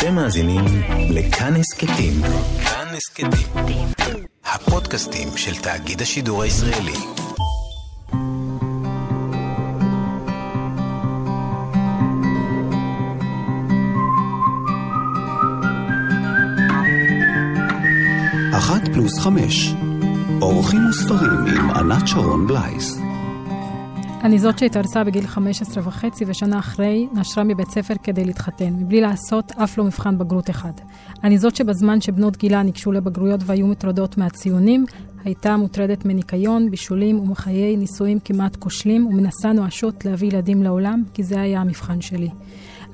אתם מאזינים לכאן הסכתים. כאן הסכתים. הפודקאסטים של תאגיד השידור הישראלי. אחת פלוס חמש. אורחים וספרים עם ענת שרון בלייס. אני זאת שהתארסה בגיל 15 וחצי ושנה אחרי נשרה מבית ספר כדי להתחתן, מבלי לעשות אף לא מבחן בגרות אחד. אני זאת שבזמן שבנות גילה ניגשו לבגרויות והיו מוטרדות מהציונים, הייתה מוטרדת מניקיון, בישולים ומחיי נישואים כמעט כושלים, ומנסה נואשות להביא ילדים לעולם, כי זה היה המבחן שלי.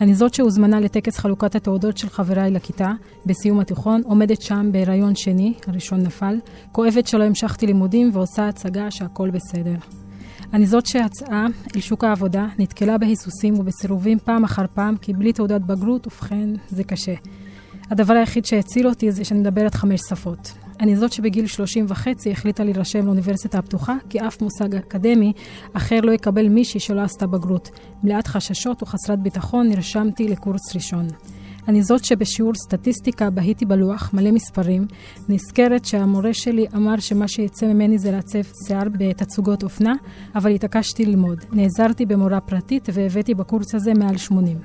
אני זאת שהוזמנה לטקס חלוקת התעודות של חבריי לכיתה, בסיום התיכון, עומדת שם בהיריון שני, הראשון נפל, כואבת שלא המשכתי לימודים ועושה הצגה שהכל בסדר. אני זאת שיצאה אל שוק העבודה, נתקלה בהיסוסים ובסירובים פעם אחר פעם, כי בלי תעודת בגרות, ובכן, זה קשה. הדבר היחיד שהציל אותי זה שאני מדברת חמש שפות. אני זאת שבגיל 30 וחצי החליטה להירשם לאוניברסיטה הפתוחה, כי אף מושג אקדמי אחר לא יקבל מישהי שלא עשתה בגרות. מלאת חששות וחסרת ביטחון נרשמתי לקורס ראשון. אני זאת שבשיעור סטטיסטיקה בהיתי בלוח, מלא מספרים, נזכרת שהמורה שלי אמר שמה שיצא ממני זה לעצב שיער בתצוגות אופנה, אבל התעקשתי ללמוד. נעזרתי במורה פרטית והבאתי בקורס הזה מעל 80.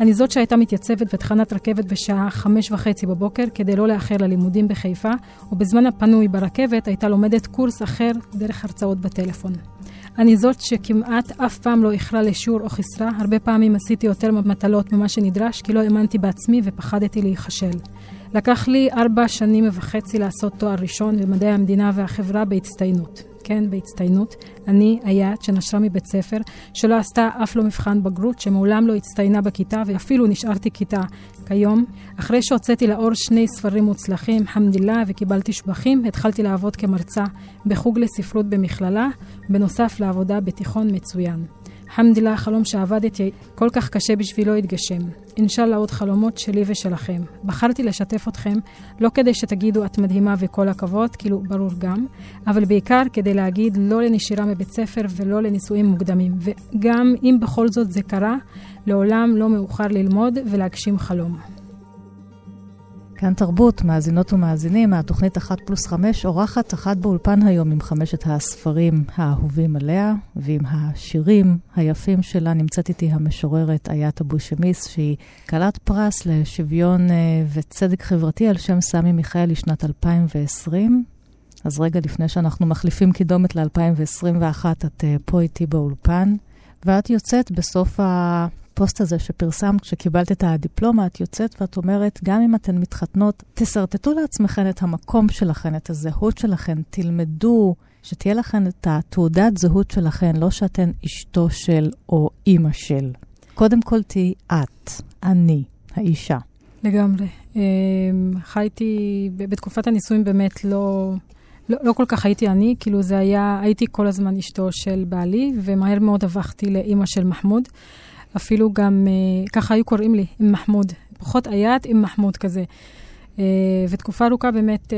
אני זאת שהייתה מתייצבת בתחנת רכבת בשעה חמש וחצי בבוקר כדי לא לאחר ללימודים בחיפה, ובזמן הפנוי ברכבת הייתה לומדת קורס אחר דרך הרצאות בטלפון. אני זאת שכמעט אף פעם לא איחרה לשיעור או חיסרה, הרבה פעמים עשיתי יותר מטלות ממה שנדרש, כי לא האמנתי בעצמי ופחדתי להיכשל. לקח לי ארבע שנים וחצי לעשות תואר ראשון במדעי המדינה והחברה בהצטיינות. כן, בהצטיינות. אני היעד שנשרה מבית ספר, שלא עשתה אף לא מבחן בגרות, שמעולם לא הצטיינה בכיתה ואפילו נשארתי כיתה. כיום, אחרי שהוצאתי לאור שני ספרים מוצלחים, חמדילה, וקיבלתי שבחים, התחלתי לעבוד כמרצה בחוג לספרות במכללה, בנוסף לעבודה בתיכון מצוין. חמדילה, החלום שעבדתי כל כך קשה בשבילו התגשם. אינשאללה עוד חלומות שלי ושלכם. בחרתי לשתף אתכם, לא כדי שתגידו את מדהימה וכל הכבוד, כאילו ברור גם, אבל בעיקר כדי להגיד לא לנשירה מבית ספר ולא לנישואים מוקדמים. וגם אם בכל זאת זה קרה, לעולם לא מאוחר ללמוד ולהגשים חלום. כאן תרבות, מאזינות ומאזינים, מהתוכנית אחת פלוס חמש, אורחת אחת באולפן היום עם חמשת הספרים האהובים עליה, ועם השירים היפים שלה נמצאת איתי המשוררת איית אבו שמיס, שהיא כלת פרס לשוויון אה, וצדק חברתי על שם סמי מיכאל לשנת 2020. אז רגע לפני שאנחנו מחליפים קידומת ל-2021, את אה, פה איתי באולפן, ואת יוצאת בסוף ה... הפוסט הזה שפרסמת כשקיבלת את הדיפלומה, את יוצאת ואת אומרת, גם אם אתן מתחתנות, תשרטטו לעצמכן את המקום שלכן, את הזהות שלכן, תלמדו, שתהיה לכן את התעודת זהות שלכן, לא שאתן אשתו של או אימא של. קודם כל תהיי את, אני, האישה. לגמרי. אמ, חייתי, בתקופת הנישואים באמת לא... לא, לא כל כך הייתי אני, כאילו זה היה, הייתי כל הזמן אשתו של בעלי, ומהר מאוד הפכתי לאימא של מחמוד. אפילו גם, uh, ככה היו קוראים לי, עם מחמוד. פחות אייט עם מחמוד כזה. Uh, ותקופה ארוכה באמת, uh,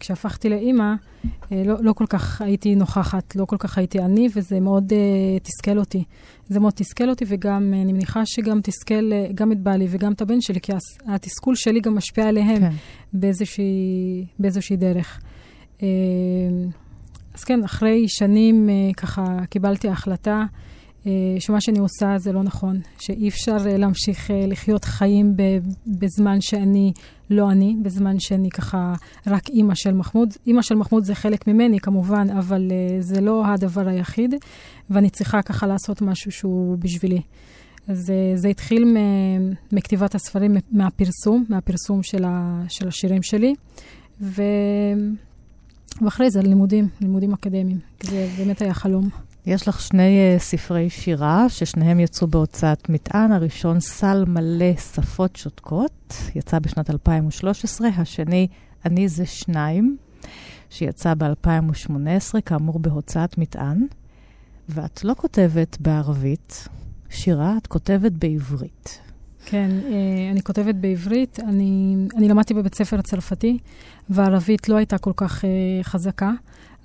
כשהפכתי לאימא, לא, לא כל כך הייתי נוכחת, לא כל כך הייתי אני, וזה מאוד תסכל אותי. זה מאוד תסכל אותי, וגם, אני מניחה שגם תסכל גם את בעלי וגם את הבן שלי, כי התסכול שלי גם משפיע עליהם כן. באיזושהי, באיזושהי דרך. אז כן, אחרי שנים ככה קיבלתי החלטה. אה, שמה שאני עושה זה לא נכון, שאי אפשר אה, להמשיך אה, לחיות חיים בזמן שאני לא אני, בזמן שאני ככה רק אימא של מחמוד. אימא של מחמוד זה חלק ממני כמובן, אבל זה לא הדבר היחיד, ואני צריכה ככה לעשות משהו שהוא בשבילי. אז זה התחיל מכתיבת הספרים, מהפרסום, מהפרסום של, ה, של השירים שלי, ו... ואחרי זה לימודים, לימודים אקדמיים, זה באמת היה חלום. יש לך שני uh, ספרי שירה, ששניהם יצאו בהוצאת מטען. הראשון, סל מלא שפות שותקות, יצא בשנת 2013. השני, אני זה שניים, שיצא ב-2018, כאמור בהוצאת מטען. ואת לא כותבת בערבית שירה, את כותבת בעברית. כן, אה, אני כותבת בעברית. אני, אני למדתי בבית ספר הצרפתי, והערבית לא הייתה כל כך אה, חזקה.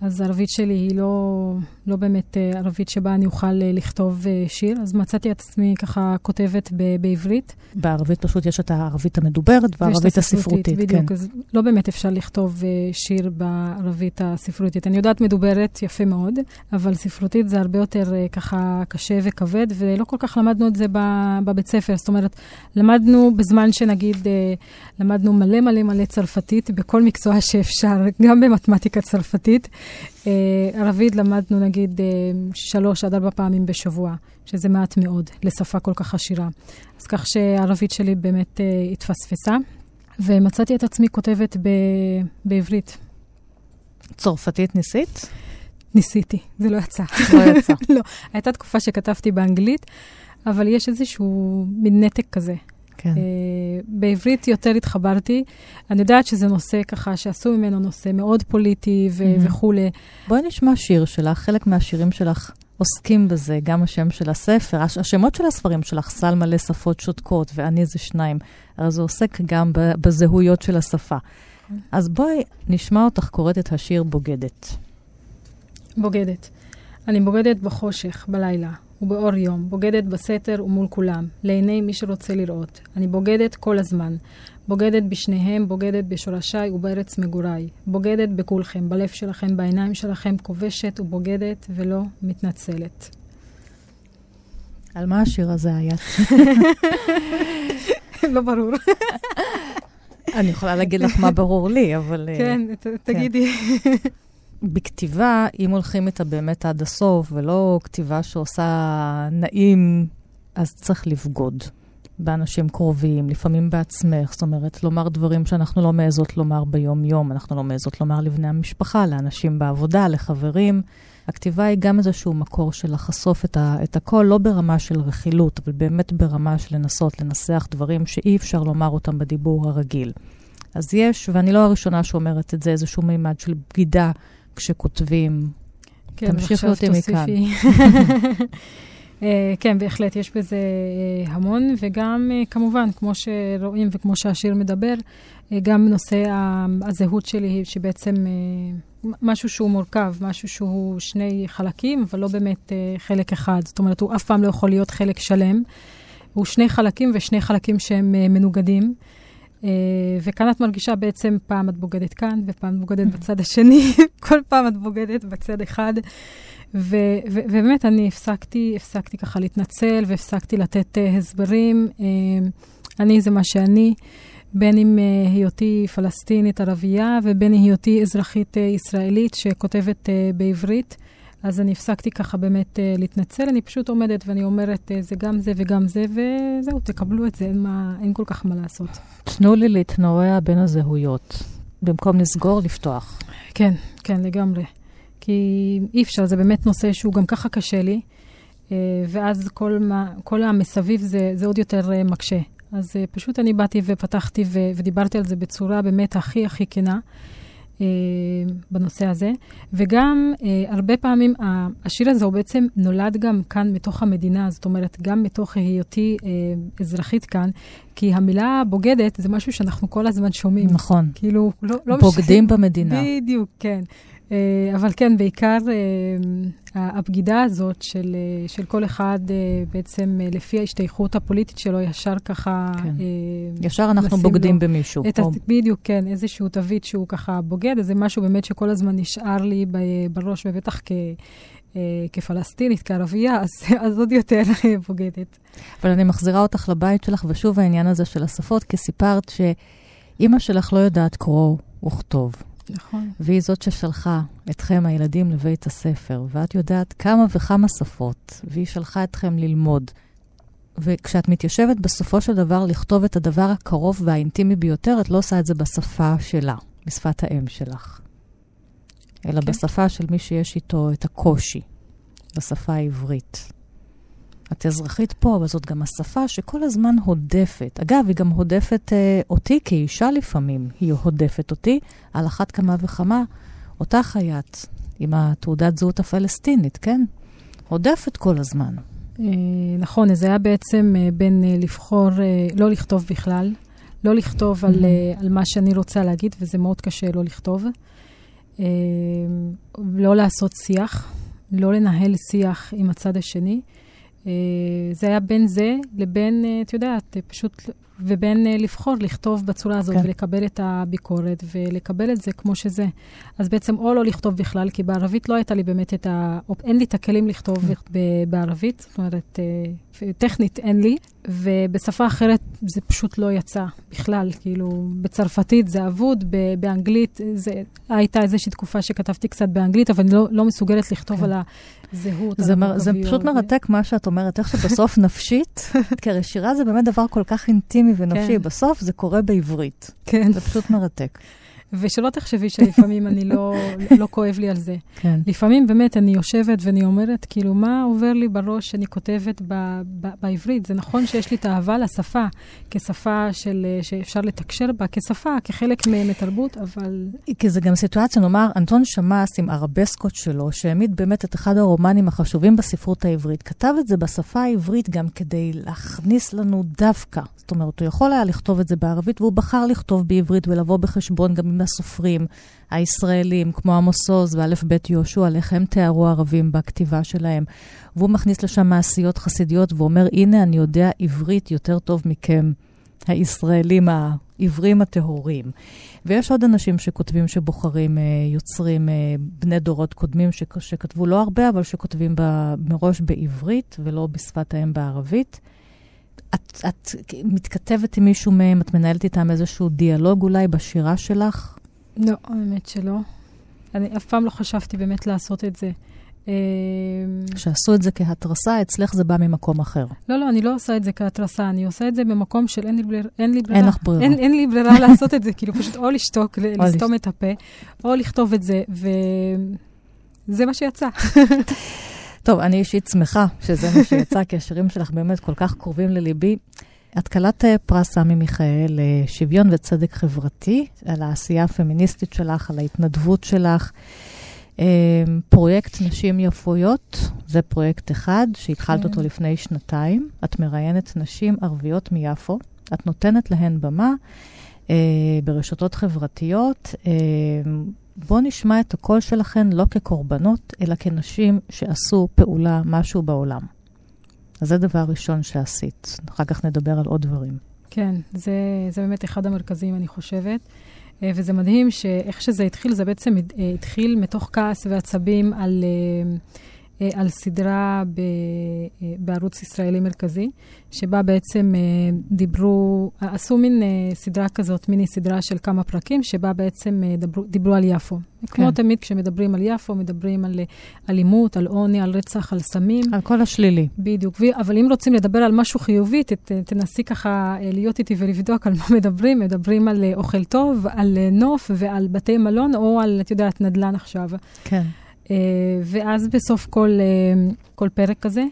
אז הערבית שלי היא לא, לא באמת אה, ערבית שבה אני אוכל אה, לכתוב אה, שיר, אז מצאתי את עצמי ככה כותבת ב- בעברית. בערבית פשוט יש את הערבית המדוברת והערבית הספרותית. בדיוק, כן. אז לא באמת אפשר לכתוב שיר בערבית הספרותית. אני יודעת מדוברת יפה מאוד, אבל ספרותית זה הרבה יותר ככה קשה וכבד, ולא כל כך למדנו את זה בבית ספר. זאת אומרת, למדנו בזמן שנגיד, למדנו מלא מלא מלא צרפתית בכל מקצוע שאפשר, גם במתמטיקה צרפתית. אה, ערבית למדנו נגיד אה, שלוש עד ארבע פעמים בשבוע, שזה מעט מאוד לשפה כל כך עשירה. אז כך שהערבית שלי באמת אה, התפספסה, ומצאתי את עצמי כותבת ב- בעברית. צרפתית ניסית? ניסיתי, זה לא יצא. לא יצא. לא, הייתה תקופה שכתבתי באנגלית, אבל יש איזשהו מין נתק כזה. כן. Uh, בעברית יותר התחברתי. אני יודעת שזה נושא ככה, שעשו ממנו נושא מאוד פוליטי ו- mm-hmm. וכולי. בואי נשמע שיר שלך, חלק מהשירים שלך עוסקים בזה, גם השם של הספר, הש- השמות של הספרים שלך, סל מלא שפות שותקות, ואני זה שניים. הרי זה עוסק גם בזהויות של השפה. Mm-hmm. אז בואי נשמע אותך קוראת את השיר בוגדת. בוגדת. אני בוגדת בחושך, בלילה. ובאור יום, בוגדת בסתר ומול כולם, לעיני מי שרוצה לראות. אני בוגדת כל הזמן. בוגדת בשניהם, בוגדת בשורשיי ובארץ מגוריי. בוגדת בכולכם, בלב שלכם, בעיניים שלכם, כובשת ובוגדת ולא מתנצלת. על מה השיר הזה היה? לא ברור. אני יכולה להגיד לך מה ברור לי, אבל... אה, כן, תגידי. בכתיבה, אם הולכים איתה באמת עד הסוף, ולא כתיבה שעושה נעים, אז צריך לבגוד באנשים קרובים, לפעמים בעצמך. זאת אומרת, לומר דברים שאנחנו לא מעזות לומר ביום-יום, אנחנו לא מעזות לומר לבני המשפחה, לאנשים בעבודה, לחברים. הכתיבה היא גם איזשהו מקור של לחשוף את, ה- את הכל, לא ברמה של רכילות, אבל באמת ברמה של לנסות לנסח דברים שאי אפשר לומר אותם בדיבור הרגיל. אז יש, ואני לא הראשונה שאומרת את זה, איזשהו מימד של בגידה כשכותבים. כן, תמשיכי אותי מכאן. uh, כן, בהחלט, יש בזה uh, המון, וגם uh, כמובן, כמו שרואים וכמו שהשיר מדבר, גם נושא הזהות שלי, שבעצם משהו שהוא מורכב, משהו שהוא שני חלקים, אבל לא באמת חלק אחד. זאת אומרת, הוא אף פעם לא יכול להיות חלק שלם. הוא שני חלקים ושני חלקים שהם מנוגדים. Uh, וכאן את מרגישה בעצם, פעם את בוגדת כאן, ופעם את בוגדת בצד השני, כל פעם את בוגדת בצד אחד. ו- ו- ובאמת, אני הפסקתי, הפסקתי ככה להתנצל, והפסקתי לתת uh, הסברים. Uh, אני זה מה שאני, בין אם uh, היותי פלסטינית ערבייה, ובין היותי אזרחית uh, ישראלית שכותבת uh, בעברית. אז אני הפסקתי ככה באמת uh, להתנצל, אני פשוט עומדת ואני אומרת, uh, זה גם זה וגם זה, וזהו, תקבלו את זה, אין, מה, אין כל כך מה לעשות. תנו לי להתנועע בין הזהויות. במקום לסגור, לפתוח. כן, כן, לגמרי. כי אי אפשר, זה באמת נושא שהוא גם ככה קשה לי, uh, ואז כל, מה, כל המסביב זה, זה עוד יותר uh, מקשה. אז uh, פשוט אני באתי ופתחתי ו- ודיברתי על זה בצורה באמת הכי הכי כנה. אה, בנושא הזה. וגם אה, הרבה פעמים השיר הזה הוא בעצם נולד גם כאן מתוך המדינה, זאת אומרת, גם מתוך היותי אה, אזרחית כאן, כי המילה בוגדת זה משהו שאנחנו כל הזמן שומעים. נכון. כאילו, לא, לא בוגדים משנה. במדינה. בדיוק, כן. אה, אבל כן, בעיקר אה, הבגידה הזאת של, אה, של כל אחד בעצם לפי ההשתייכות הפוליטית שלו, ישר ככה... כן. ישר אנחנו בוגדים במישהו. את או... בדיוק, כן, איזשהו תווית שהוא ככה בוגד, אז זה משהו באמת שכל הזמן נשאר לי בראש, ובטח כ... כפלסטינית, כערבייה, אז, אז עוד יותר בוגדת. אבל אני מחזירה אותך לבית שלך, ושוב העניין הזה של השפות, כי סיפרת שאימא שלך לא יודעת קרוא וכתוב. נכון. והיא זאת ששלחה אתכם, הילדים, לבית הספר, ואת יודעת כמה וכמה שפות, והיא שלחה אתכם ללמוד. וכשאת מתיישבת בסופו של דבר לכתוב את הדבר הקרוב והאינטימי ביותר, את לא עושה את זה בשפה שלה, בשפת האם שלך, אלא כן. בשפה של מי שיש איתו את הקושי, בשפה העברית. את אזרחית פה, אבל זאת גם השפה שכל הזמן הודפת. אגב, היא גם הודפת אה, אותי כאישה לפעמים. היא הודפת אותי על אחת כמה וכמה. אותה חיית עם התעודת זהות הפלסטינית, כן? הודפת כל הזמן. אה, נכון, זה היה בעצם אה, בין אה, לבחור אה, לא לכתוב בכלל, לא לכתוב על, על מה שאני רוצה להגיד, וזה מאוד קשה לא לכתוב. לא לעשות שיח, לא לנהל שיח עם הצד השני. זה היה בין זה לבין, את יודעת, פשוט ובין uh, לבחור לכתוב בצורה הזאת כן. ולקבל את הביקורת ולקבל את זה כמו שזה. אז בעצם או לא לכתוב בכלל, כי בערבית לא הייתה לי באמת את ה... אין לי את הכלים לכתוב כן. בערבית, זאת אומרת, טכנית אין לי, ובשפה אחרת זה פשוט לא יצא בכלל. כאילו, בצרפתית זה אבוד, באנגלית זה... הייתה איזושהי תקופה שכתבתי קצת באנגלית, אבל אני לא, לא מסוגלת לכתוב כן. על ה... זהות. זה, מר, זה פשוט מרתק מה שאת אומרת, איך שבסוף נפשית, כי הרי שירה זה באמת דבר כל כך אינטימי ונפשי, כן. בסוף זה קורה בעברית. כן. זה פשוט מרתק. ושלא תחשבי שלפעמים אני לא, לא כואב לי על זה. כן. לפעמים באמת אני יושבת ואני אומרת, כאילו, מה עובר לי בראש שאני כותבת ב, ב, בעברית? זה נכון שיש לי את האהבה לשפה, כשפה של, שאפשר לתקשר בה, כשפה, כחלק מתרבות, אבל... כי זה גם סיטואציה, נאמר, אנטון שמאס עם ארבסקות שלו, שהעמיד באמת את אחד הרומנים החשובים בספרות העברית, כתב את זה בשפה העברית גם כדי להכניס לנו דווקא. זאת אומרת, הוא יכול היה לכתוב את זה בערבית, והוא בחר לכתוב בעברית ולבוא בחשבון גם עם מהסופרים הישראלים, כמו עמוס עוז ואלף בית יהושע, איך הם תיארו ערבים בכתיבה שלהם. והוא מכניס לשם מעשיות חסידיות ואומר, הנה, אני יודע עברית יותר טוב מכם, הישראלים העברים הטהורים. ויש עוד אנשים שכותבים שבוחרים אה, יוצרים אה, בני דורות קודמים ש- שכתבו לא הרבה, אבל שכותבים ב- מראש בעברית ולא בשפת האם בערבית. את, את מתכתבת עם מישהו מהם, את מנהלת איתם איזשהו דיאלוג אולי בשירה שלך? לא, האמת שלא. אני אף פעם לא חשבתי באמת לעשות את זה. אמ, שעשו את זה כהתרסה, אצלך זה בא ממקום אחר. לא, לא, אני לא עושה את זה כהתרסה, אני עושה את זה במקום של אין לי, בליר, אין לי ברירה. אין לך ברירה. אין, אין לי ברירה לעשות את זה, כאילו פשוט או לשתוק, לסתום את הפה, או לכתוב את זה, וזה מה שיצא. טוב, אני אישית שמחה שזה מה שיצא, כי השירים שלך באמת כל כך קרובים לליבי. את כלת אה, פרס סמי מיכאל לשוויון וצדק חברתי, על העשייה הפמיניסטית שלך, על ההתנדבות שלך. אה, פרויקט נשים יפויות, זה פרויקט אחד שהתחלת אותו כן. לפני שנתיים. את מראיינת נשים ערביות מיפו, את נותנת להן במה אה, ברשתות חברתיות. בואו נשמע את הקול שלכן לא כקורבנות, אלא כנשים שעשו פעולה, משהו בעולם. אז זה דבר ראשון שעשית. אחר כך נדבר על עוד דברים. כן, זה, זה באמת אחד המרכזיים, אני חושבת. אה, וזה מדהים שאיך שזה התחיל, זה בעצם אה, התחיל מתוך כעס ועצבים על, אה, על סדרה ב, בערוץ ישראלי מרכזי, שבה בעצם דיברו, עשו מין סדרה כזאת, מיני סדרה של כמה פרקים, שבה בעצם דיברו, דיברו על יפו. כן. כמו תמיד כשמדברים על יפו, מדברים על אלימות, על עוני, על רצח, על סמים. על כל השלילי. בדיוק. אבל אם רוצים לדבר על משהו חיובי, ת, תנסי ככה להיות איתי ולבדוק על מה מדברים. מדברים על אוכל טוב, על נוף ועל בתי מלון, או על, את יודעת, נדל"ן עכשיו. כן. Uh, ואז בסוף כל, uh, כל פרק כזה,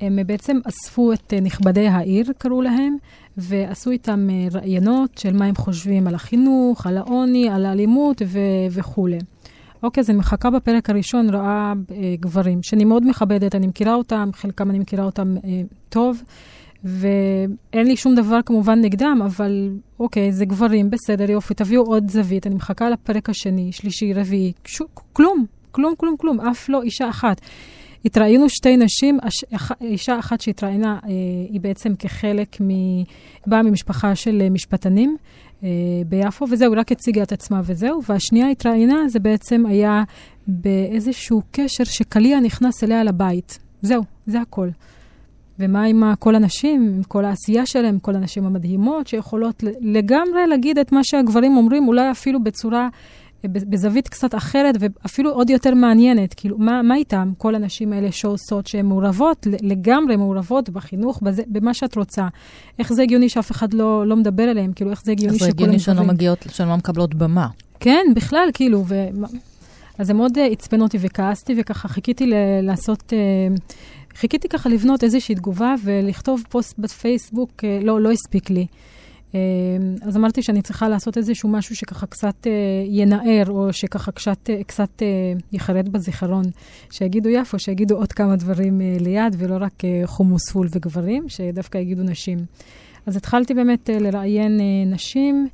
הם בעצם אספו את uh, נכבדי העיר, קראו להם, ועשו איתם ראיונות של מה הם חושבים על החינוך, על העוני, על האלימות ו- וכולי. אוקיי, אז אני מחכה בפרק הראשון, רואה uh, גברים, שאני מאוד מכבדת, אני מכירה אותם, חלקם אני מכירה אותם uh, טוב, ואין לי שום דבר כמובן נגדם, אבל אוקיי, זה גברים, בסדר, יופי, תביאו עוד זווית, אני מחכה לפרק השני, שלישי, רביעי, ש... כלום, כלום, כלום, כלום, אף לא אישה אחת. התראינו שתי נשים, אישה אחת שהתראיינה אה, היא בעצם כחלק, מ... באה ממשפחה של אה, משפטנים אה, ביפו, וזהו, רק הציגה את עצמה וזהו, והשנייה התראיינה, זה בעצם היה באיזשהו קשר שקליע נכנס אליה לבית. זהו, זה הכל. ומה עם כל הנשים, עם כל העשייה שלהם, כל הנשים המדהימות שיכולות לגמרי להגיד את מה שהגברים אומרים, אולי אפילו בצורה בזווית קצת אחרת ואפילו עוד יותר מעניינת. כאילו, מה, מה איתם, כל הנשים האלה שעושות, שהן מעורבות, לגמרי מעורבות בחינוך, בזה, במה שאת רוצה. איך זה הגיוני שאף אחד לא, לא מדבר עליהם? כאילו, איך זה הגיוני שכולם... איך זה הגיוני שהן לא מגיעות, שהן לא מקבלות במה. כן, בכלל, כאילו, ו... אז זה מאוד uh, עצבן אותי וכעסתי, וככה חיכיתי ל- לעשות... Uh, חיכיתי ככה לבנות איזושהי תגובה ולכתוב פוסט בפייסבוק, uh, לא, לא הספיק לי. אמ, אז אמרתי שאני צריכה לעשות איזשהו משהו שככה קצת אה, ינער, או שככה קצת, אה, קצת אה, יחרד בזיכרון. שיגידו יפו, שיגידו עוד כמה דברים ליד, ולא רק חומוס פול וגברים, שדווקא יגידו נשים. אז התחלתי באמת לראיין נשים.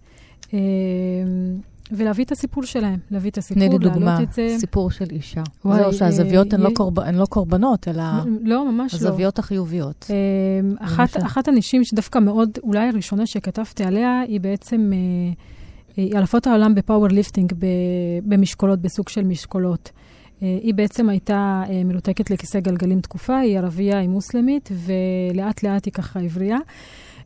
ולהביא את הסיפור שלהם, להביא את הסיפור, תני לי דוגמה, להעלות את זה. סיפור של אישה. וואי, זהו, שהזוויות הן אה, לא קורב- הן לא קורבנות, אלא לא, ממש לא. הזוויות החיוביות. אה, אחת. אחת הנשים שדווקא מאוד, אולי הראשונה שכתבתי עליה, היא בעצם, אה, היא אלופת העולם ב powerlifting, במשקולות, בסוג של משקולות. אה, היא בעצם הייתה אה, מרותקת לכיסא גלגלים תקופה, היא ערבייה, היא מוסלמית, ולאט לאט היא ככה הבריאה.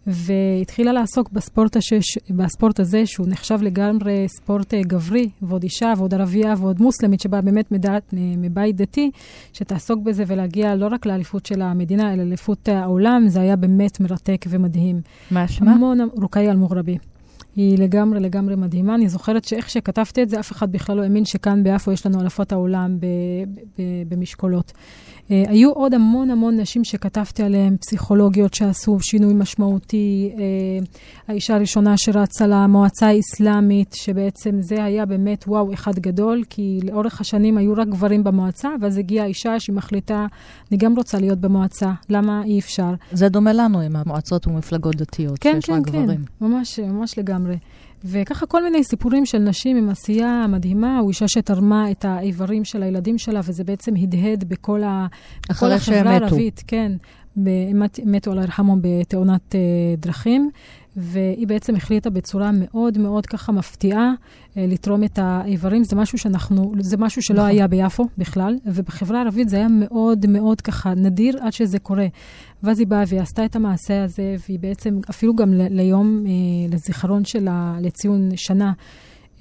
והתחילה לעסוק בספורט, השש, בספורט הזה, שהוא נחשב לגמרי ספורט אה, גברי, ועוד אישה, ועוד ערבייה, ועוד מוסלמית, שבאה באמת מדעת, מבית דתי, שתעסוק בזה ולהגיע לא רק לאליפות של המדינה, אלא לאליפות העולם, זה היה באמת מרתק ומדהים. מה שמה? המון, רוקאי אל-מוגרבי. היא לגמרי לגמרי מדהימה. אני זוכרת שאיך שכתבתי את זה, אף אחד בכלל לא האמין שכאן ביפו יש לנו אלפות העולם במשקולות. Uh, היו עוד המון המון נשים שכתבתי עליהן, פסיכולוגיות שעשו שינוי משמעותי. Uh, האישה הראשונה שרצה למועצה האסלאמית, שבעצם זה היה באמת וואו אחד גדול, כי לאורך השנים היו רק גברים במועצה, ואז הגיעה אישה שמחליטה, אני גם רוצה להיות במועצה, למה אי אפשר? זה דומה לנו עם המועצות ומפלגות דתיות, כן, שיש כן, רק כן, גברים. ממש, ממש לגמרי. וככה כל מיני סיפורים של נשים עם עשייה מדהימה, הוא אישה שתרמה את האיברים של הילדים שלה, וזה בעצם הדהד בכל, ה... בכל החברה. הערבית. כן, מת- מתו אללה ירחמו בתאונת אה, דרכים, והיא בעצם החליטה בצורה מאוד מאוד ככה מפתיעה אה, לתרום את האיברים. זה משהו שאנחנו, זה משהו שלא נכון. היה ביפו בכלל, ובחברה הערבית זה היה מאוד מאוד ככה נדיר עד שזה קורה. ואז היא באה והיא עשתה את המעשה הזה, והיא בעצם, אפילו גם ליום, אה, לזיכרון שלה, לציון שנה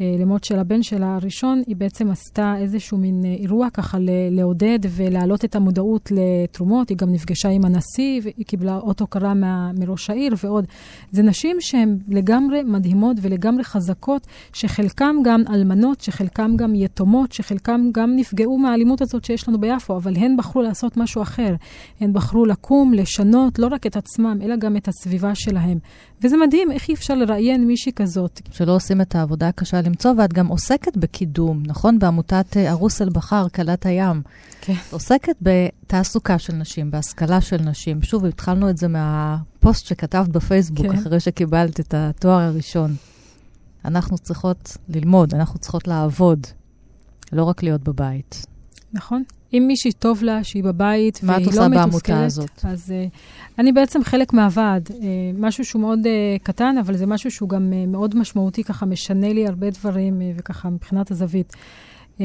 אה, למות של הבן שלה הראשון, היא בעצם עשתה איזשהו מין אה, אירוע ככה לעודד ולהעלות את המודעות לתרומות. היא גם נפגשה עם הנשיא, והיא קיבלה אות הוקרה מראש העיר ועוד. זה נשים שהן לגמרי מדהימות ולגמרי חזקות, שחלקם גם אלמנות, שחלקם גם יתומות, שחלקם גם נפגעו מהאלימות הזאת שיש לנו ביפו, אבל הן בחרו לעשות משהו אחר. הן בחרו לקום, לשנות לא רק את עצמם, אלא גם את הסביבה שלהם. וזה מדהים, איך אי אפשר לראיין מישהי כזאת. שלא עושים את העבודה הקשה למצוא, ואת גם עוסקת בקידום, נכון? בעמותת אה, ערוס אל-בחר, כלת הים. כן. את עוסקת בתעסוקה של נשים, בהשכלה של נשים. שוב, התחלנו את זה מהפוסט שכתבת בפייסבוק, כן. אחרי שקיבלת את התואר הראשון. אנחנו צריכות ללמוד, אנחנו צריכות לעבוד, לא רק להיות בבית. נכון? אם מישהי טוב לה, שהיא בבית, מה את והיא עושה לא בעמותה מתוסכלת, הזאת? אז uh, אני בעצם חלק מהוועד. Uh, משהו שהוא מאוד uh, קטן, אבל זה משהו שהוא גם uh, מאוד משמעותי, ככה משנה לי הרבה דברים, uh, וככה מבחינת הזווית. Uh,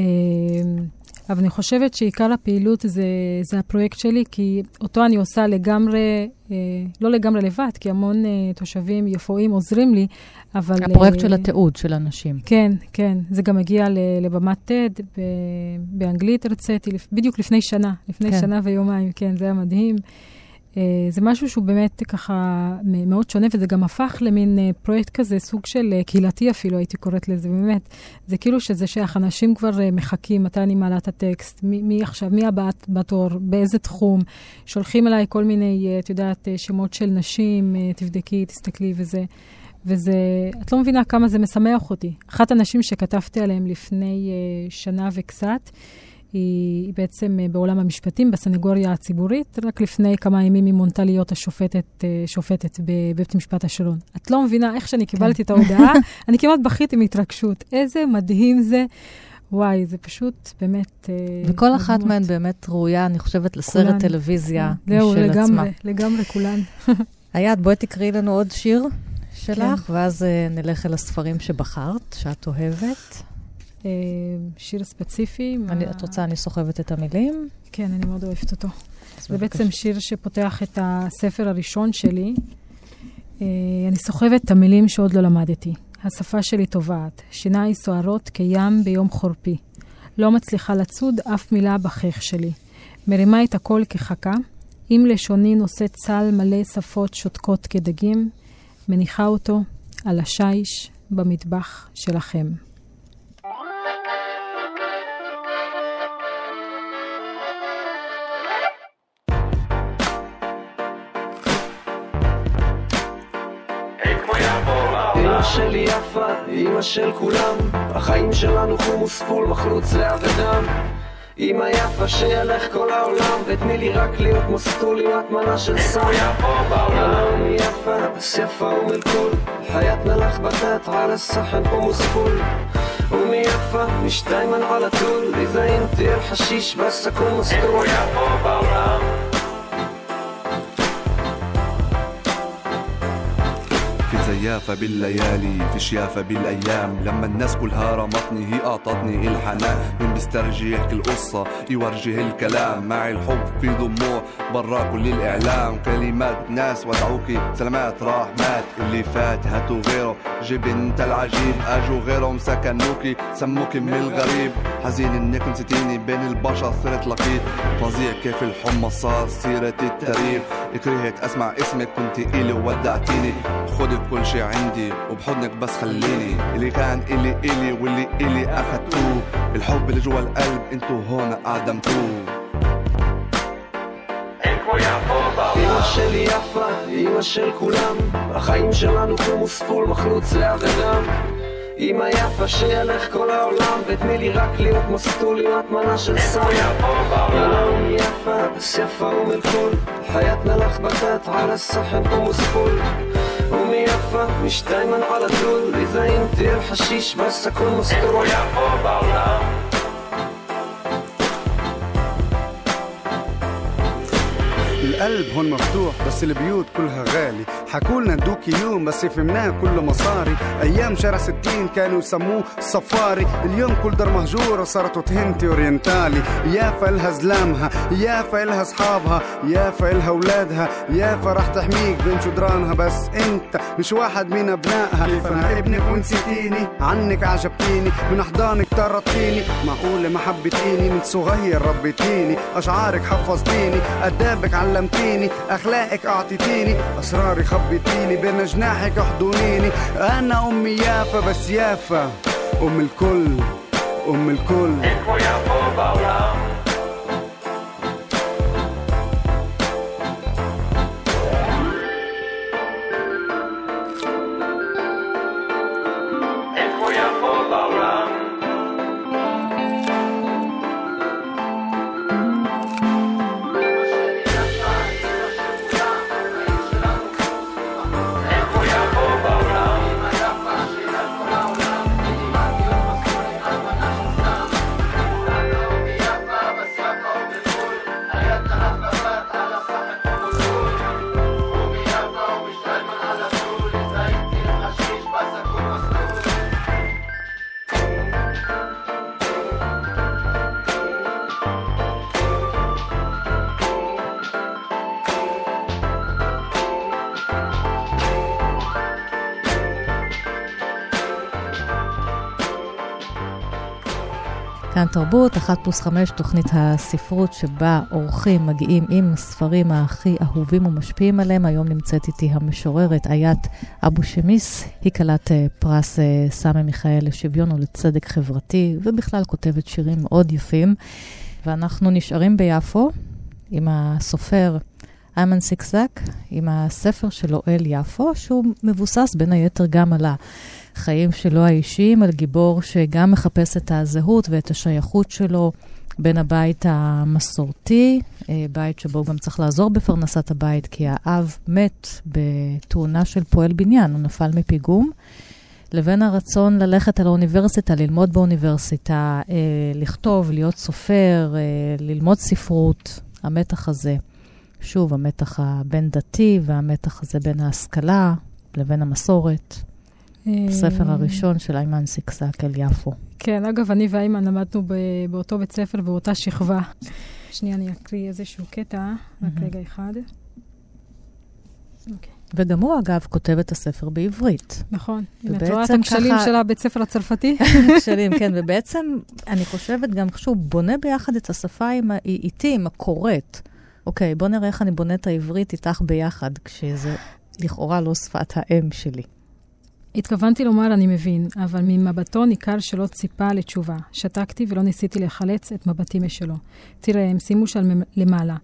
אבל אני חושבת שעיקר הפעילות זה, זה הפרויקט שלי, כי אותו אני עושה לגמרי, אה, לא לגמרי לבד, כי המון אה, תושבים יפואים עוזרים לי, אבל... הפרויקט אה, של התיעוד של הנשים. כן, כן. זה גם הגיע לבמת TED, ב- באנגלית הרציתי, בדיוק לפני שנה, לפני כן. שנה ויומיים, כן, זה היה מדהים. אה, זה משהו שהוא באמת ככה מאוד שונה, וזה גם הפך למין אה, פרויקט כזה, סוג של אה, קהילתי אפילו, הייתי קוראת לזה, באמת. זה כאילו שזה שייך, אנשים כבר אה, מחכים מתי אני מעלה את הטקסט, מי, מי עכשיו, מי הבא בתור, באיזה תחום. שולחים אליי כל מיני, אה, את יודעת, אה, שמות של נשים, אה, תבדקי, תסתכלי וזה. וזה, את לא מבינה כמה זה משמח אותי. אחת הנשים שכתבתי עליהן לפני uh, שנה וקצת, היא, היא בעצם uh, בעולם המשפטים, בסנגוריה הציבורית, רק לפני כמה ימים היא מונתה להיות השופטת uh, שופטת בבית משפט השלום. את לא מבינה איך שאני קיבלתי את ההודעה, אני כמעט בכיתי מהתרגשות. איזה מדהים זה. וואי, זה פשוט באמת... וכל אחת מדהימות. מהן באמת ראויה, אני חושבת, לסרט כולן. טלוויזיה זהו, משל עצמה. לגמרי, לגמרי כולן. עיית, בואי תקראי לנו עוד שיר שלך, כן. ואז אה, נלך אל הספרים שבחרת, שאת אוהבת. אה, שיר ספציפי. אני, מה- את רוצה, אני סוחבת את המילים? כן, אני מאוד אוהבת אותו. זה בבקשה. בעצם שיר שפותח את הספר הראשון שלי. אה, אני סוחבת את המילים שעוד לא למדתי. השפה שלי טובעת, שיניים סוערות כים ביום חורפי. לא מצליחה לצוד אף מילה בחייך שלי. מרימה את הקול כחכה, עם לשוני נושא צל מלא שפות שותקות כדגים, מניחה אותו על השיש במטבח שלכם. שלי יפה, אמא של כולם, החיים שלנו חומוס פול מחלוץ לאבדם. אמא יפה שילך כל העולם ותני לי רק להיות מסטולי, את מנה של סם. איפה יפה בעולם? אמי יפה, בס יפה ומלכול, حياتنا لخبطات على الصحن ومسكول أمي يفا مش دايما على طول إذا انت الحشيش بس أكون مسطول يافا بالليالي فيش يافا بالأيام. لما الناس كلها رمتني هي أعطتني الحنان. من يحكي القصة يورجي الكلام. معي الحب في دموع برا كل الإعلام. كلمات ناس ودعوكي سلامات راح مات اللي فات هاتوا غيره. جيب انت العجيب اجوا غيرهم سكنوكي سموكي من الغريب. حزين إنك نسيتيني بين البشر صرت لقيت فظيع كيف الحمى صار سيرة التاريخ كرهت اسمع اسمك كنت الي وودعتيني خدي كل شي عندي وبحضنك بس خليني اللي كان الي الي واللي الي اخدتوه الحب اللي جوا القلب انتو هون اعدمتوه אמא שלי יפה, אמא של כולם, החיים שלנו כמו ספול מחלוץ לאדם. אמא יפה שילך כל העולם, ותני לי רק להיות מסטול עם הטמנה של סם. אמא אמי יפה, בס יפה ומלכול, حياتنا لخبطات على الصحن ومسفول أمي يفا مش دايما على طول إذا انت الحشيش بس أكون مسطول القلب هون مفتوح بس البيوت كلها غالي. حكولنا ندوك يوم بس فهمناه كله مصاري. أيام شارع ستين كانوا يسموه صفاري. اليوم كل دار مهجورة صارت وتهنتي أورينتالي. يافا الها زلامها يافا الها أصحابها يافا الها أولادها. يافا راح تحميك بين جدرانها بس أنت مش واحد من أبنائها. فانا ابنك ونسيتيني؟ عنك عجبتيني من أحضانك طرطيني معقولة ما حبيتيني؟ من صغير ربيتيني. أشعارك حفظتيني. أدابك علمتيني علمتيني أخلاقك أعطيتيني. أسراري خبيتيني بين جناحك أحضنيني. أنا أمي يافا بس يافا. أم الكل. أم الكل. תרבות, אחת פלוס חמש, תוכנית הספרות שבה אורחים מגיעים עם הספרים הכי אהובים ומשפיעים עליהם. היום נמצאת איתי המשוררת איית אבו שמיס, היא כלת אה, פרס אה, סמי מיכאל לשוויון ולצדק חברתי, ובכלל כותבת שירים מאוד יפים. ואנחנו נשארים ביפו עם הסופר איימן סיקסק, עם הספר שלו אל יפו, שהוא מבוסס בין היתר גם על ה... החיים שלו האישיים, על גיבור שגם מחפש את הזהות ואת השייכות שלו בין הבית המסורתי, אה, בית שבו הוא גם צריך לעזור בפרנסת הבית, כי האב מת בתאונה של פועל בניין, הוא נפל מפיגום. לבין הרצון ללכת על האוניברסיטה, ללמוד באוניברסיטה, אה, לכתוב, להיות סופר, אה, ללמוד ספרות, המתח הזה. שוב, המתח הבין-דתי והמתח הזה בין ההשכלה לבין המסורת. הספר הראשון של איימן סיקסק אל יפו. כן, אגב, אני ואיימן למדנו באותו בית ספר, באותה שכבה. שנייה, אני אקריא איזשהו קטע, רק רגע אחד. אוקיי. וגם הוא, אגב, כותב את הספר בעברית. נכון. הנה, את רואה את הכשלים של הבית ספר הצרפתי? כשלים, כן. ובעצם, אני חושבת גם שהוא בונה ביחד את השפה איתי, עם הקוראת. אוקיי, בוא נראה איך אני בונה את העברית איתך ביחד, כשזה לכאורה לא שפת האם שלי. התכוונתי לומר, אני מבין, אבל ממבטו ניכר שלא ציפה לתשובה. שתקתי ולא ניסיתי לחלץ את מבטי משלו. תראה, הם שימו שם למעלה,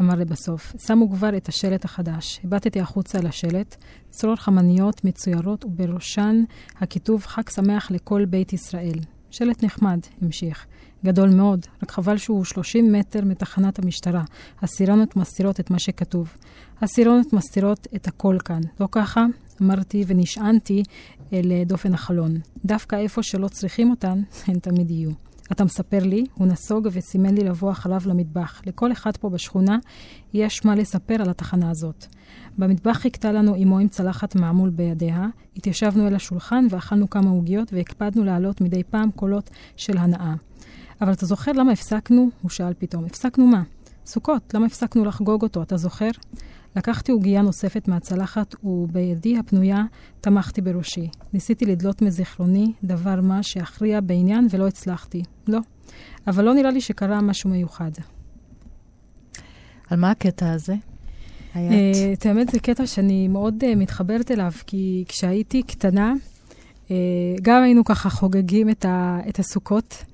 אמר לבסוף. שמו כבר את השלט החדש. הבטתי החוצה על השלט, צרור חמניות מצוירות ובראשן הכיתוב חג שמח לכל בית ישראל. שלט נחמד, המשיך. גדול מאוד, רק חבל שהוא 30 מטר מתחנת המשטרה. הסירנות מסתירות את מה שכתוב. הסירנות מסתירות את הכל כאן. לא ככה? אמרתי ונשענתי אל דופן החלון. דווקא איפה שלא צריכים אותן, הן תמיד יהיו. אתה מספר לי, הוא נסוג וסימן לי לבוא אחריו למטבח. לכל אחד פה בשכונה יש מה לספר על התחנה הזאת. במטבח חיכתה לנו אמו עם צלחת מעמול בידיה, התיישבנו אל השולחן ואכלנו כמה עוגיות והקפדנו להעלות מדי פעם קולות של הנאה. אבל אתה זוכר למה הפסקנו? הוא שאל פתאום. הפסקנו מה? סוכות, למה הפסקנו לחגוג אותו? אתה זוכר? לקחתי עוגייה נוספת מהצלחת, ובידי הפנויה תמכתי בראשי. ניסיתי לדלות מזיכרוני דבר מה שיכריע בעניין, ולא הצלחתי. לא. אבל לא נראה לי שקרה משהו מיוחד. על מה הקטע הזה? אה, את האמת, זה קטע שאני מאוד uh, מתחברת אליו, כי כשהייתי קטנה, uh, גם היינו ככה חוגגים את, ה, את הסוכות,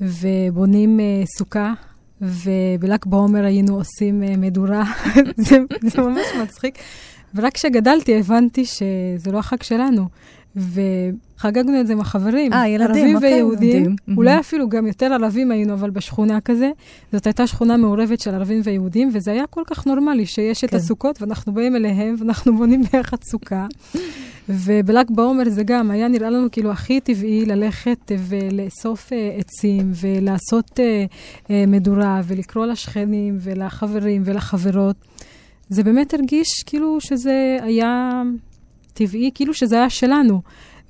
ובונים uh, סוכה ובל"ג בעומר היינו עושים uh, מדורה, זה, זה ממש מצחיק. ורק כשגדלתי הבנתי שזה לא החג שלנו. וחגגנו את זה עם החברים, אה, ילדים, ערבים אוקיי, ויהודים. מדהים. אולי אפילו גם יותר ערבים היינו, אבל בשכונה כזה. זאת הייתה שכונה מעורבת של ערבים ויהודים, וזה היה כל כך נורמלי שיש את כן. הסוכות, ואנחנו באים אליהם, ואנחנו בונים ביחד סוכה. ובל"ג בעומר זה גם, היה נראה לנו כאילו הכי טבעי ללכת ולאסוף אה, עצים, ולעשות אה, אה, מדורה, ולקרוא לשכנים, ולחברים, ולחברות. זה באמת הרגיש כאילו שזה היה טבעי, כאילו שזה היה שלנו.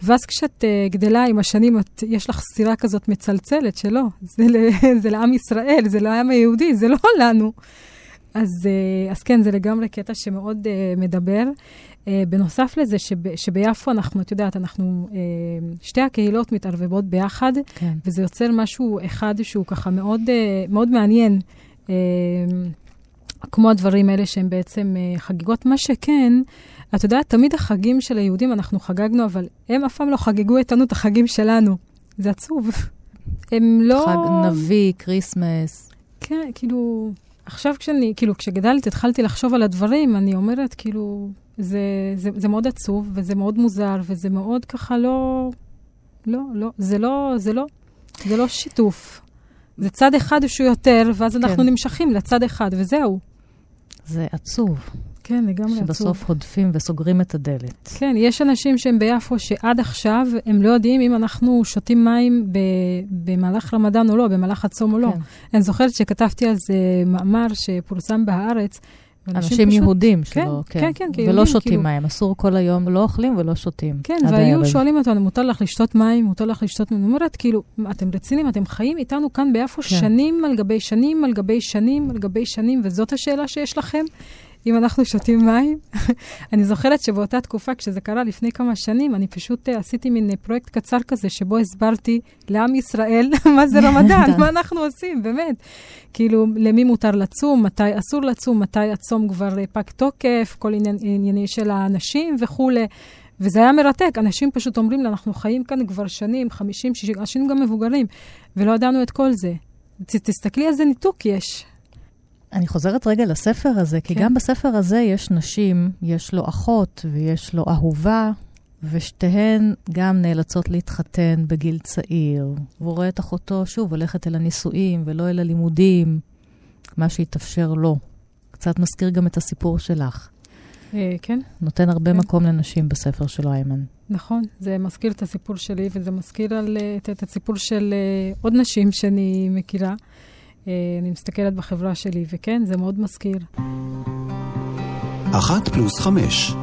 ואז כשאת uh, גדלה עם השנים, את, יש לך סתירה כזאת מצלצלת שלא, זה, זה לעם ישראל, זה לעם היהודי, זה לא לנו. אז, אז כן, זה לגמרי קטע שמאוד מדבר. אה, בנוסף לזה, שב, שביפו אנחנו, את יודעת, אנחנו, אה, שתי הקהילות מתערבבות ביחד, כן. וזה יוצר משהו אחד שהוא ככה מאוד, אה, מאוד מעניין. כמו הדברים האלה שהם בעצם uh, חגיגות. מה שכן, את יודעת, תמיד החגים של היהודים אנחנו חגגנו, אבל הם אף פעם לא חגגו איתנו את החגים שלנו. זה עצוב. הם לא... חג נביא, Christmas. כן, כאילו, עכשיו כשאני, כאילו, כשגדלתי, התחלתי לחשוב על הדברים, אני אומרת, כאילו, זה, זה, זה מאוד עצוב, וזה מאוד מוזר, וזה מאוד ככה לא... לא, לא, זה לא, זה לא, זה לא שיתוף. זה צד אחד שהוא יותר, ואז אנחנו כן. נמשכים לצד אחד, וזהו. זה עצוב, כן, לגמרי עצוב. שבסוף הודפים וסוגרים את הדלת. כן, יש אנשים שהם ביפו שעד עכשיו הם לא יודעים אם אנחנו שותים מים ב- במהלך רמדאן או לא, במהלך הצום או לא. כן. אני זוכרת שכתבתי על זה מאמר שפורסם בהארץ. אנשים פשוט- יהודים כן, שלא, כן, כן, כיהודים, ולא שותים כאילו. מים, אסור כל היום, לא אוכלים ולא שותים. כן, והיו הערב. שואלים אותנו, מותר לך לשתות מים, מותר לך לשתות מים. אני אומרת, כאילו, אתם רציניים? אתם חיים איתנו כאן ביפו כן. שנים על גבי שנים, על גבי שנים, על גבי שנים, וזאת השאלה שיש לכם? אם אנחנו שותים מים? אני זוכרת שבאותה תקופה, כשזה קרה לפני כמה שנים, אני פשוט אה, עשיתי מין אה, פרויקט קצר כזה, שבו הסברתי לעם ישראל מה זה רמדאן, מה אנחנו עושים, באמת. כאילו, למי מותר לצום, מתי אסור לצום, מתי הצום כבר אה, פג תוקף, כל עניין, ענייני של האנשים וכולי. וזה היה מרתק, אנשים פשוט אומרים לי, אנחנו חיים כאן כבר שנים, 50, 60, אנשים גם מבוגרים, ולא ידענו את כל זה. ת, תסתכלי איזה ניתוק יש. אני חוזרת רגע לספר הזה, כי כן. גם בספר הזה יש נשים, יש לו אחות ויש לו אהובה, ושתיהן גם נאלצות להתחתן בגיל צעיר. והוא רואה את אחותו שוב הולכת אל הנישואים ולא אל הלימודים, מה שהתאפשר לו. קצת מזכיר גם את הסיפור שלך. אה, כן, נותן הרבה כן. מקום לנשים בספר שלו, איימן. נכון, זה מזכיר את הסיפור שלי, וזה מזכיר על, אה, את, את הסיפור של אה, עוד נשים שאני מכירה. אה, אני מסתכלת בחברה שלי, וכן, זה מאוד מזכיר. אחת פלוס חמש.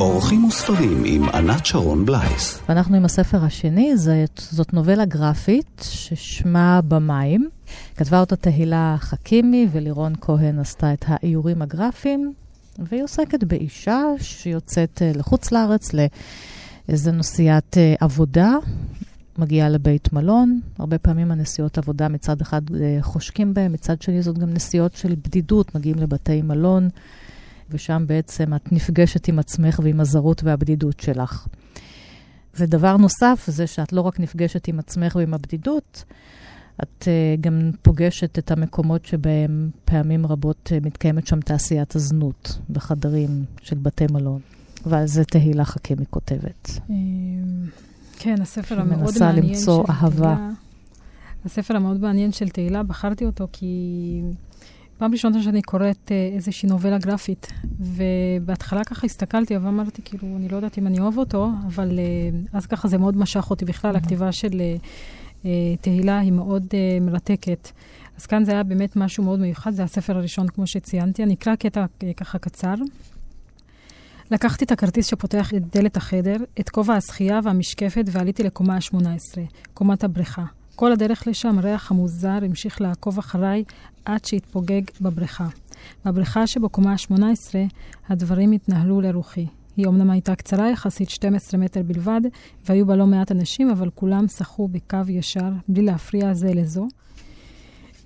אורחים וספרים עם ענת שרון בלייס. ואנחנו עם הספר השני, זאת, זאת נובלה גרפית ששמה במים. כתבה אותה תהילה חכימי ולירון כהן עשתה את האיורים הגרפיים, והיא עוסקת באישה שיוצאת אה, לחוץ לארץ לאיזה נסיעת אה, עבודה, מגיעה לבית מלון. הרבה פעמים הנסיעות עבודה מצד אחד אה, חושקים בהם, מצד שני זאת גם נסיעות של בדידות, מגיעים לבתי מלון. ושם בעצם את נפגשת עם עצמך ועם הזרות והבדידות שלך. ודבר נוסף, זה שאת לא רק נפגשת עם עצמך ועם הבדידות, את uh, גם פוגשת את המקומות שבהם פעמים רבות uh, מתקיימת שם תעשיית הזנות, בחדרים של בתי מלון. ועל זה תהילה חכימי כותבת. כן, הספר המאוד מעניין למצוא של אהבה. תהילה. הספר המאוד מעניין של תהילה, בחרתי אותו כי פעם ראשונה שאני קוראת אה, איזושהי נובלה גרפית, ובהתחלה ככה הסתכלתי ואמרתי, כאילו, אני לא יודעת אם אני אוהב אותו, אבל אה, אז ככה זה מאוד משך אותי. בכלל, הכתיבה של אה, תהילה היא מאוד מרתקת. אז כאן זה היה באמת משהו מאוד מיוחד, זה הספר הראשון, כמו שציינתי. אני אקרא קטע ככה קצר. לקחתי את הכרטיס שפותח את דלת החדר, את כובע השחייה והמשקפת ועליתי לקומה ה-18, קומת הבריכה. כל הדרך לשם ריח המוזר המשיך לעקוב אחריי עד שהתפוגג בבריכה. בבריכה שבקומה ה-18 הדברים התנהלו לרוחי. היא אומנם הייתה קצרה יחסית, 12 מטר בלבד, והיו בה לא מעט אנשים, אבל כולם שחו בקו ישר, בלי להפריע זה לזו.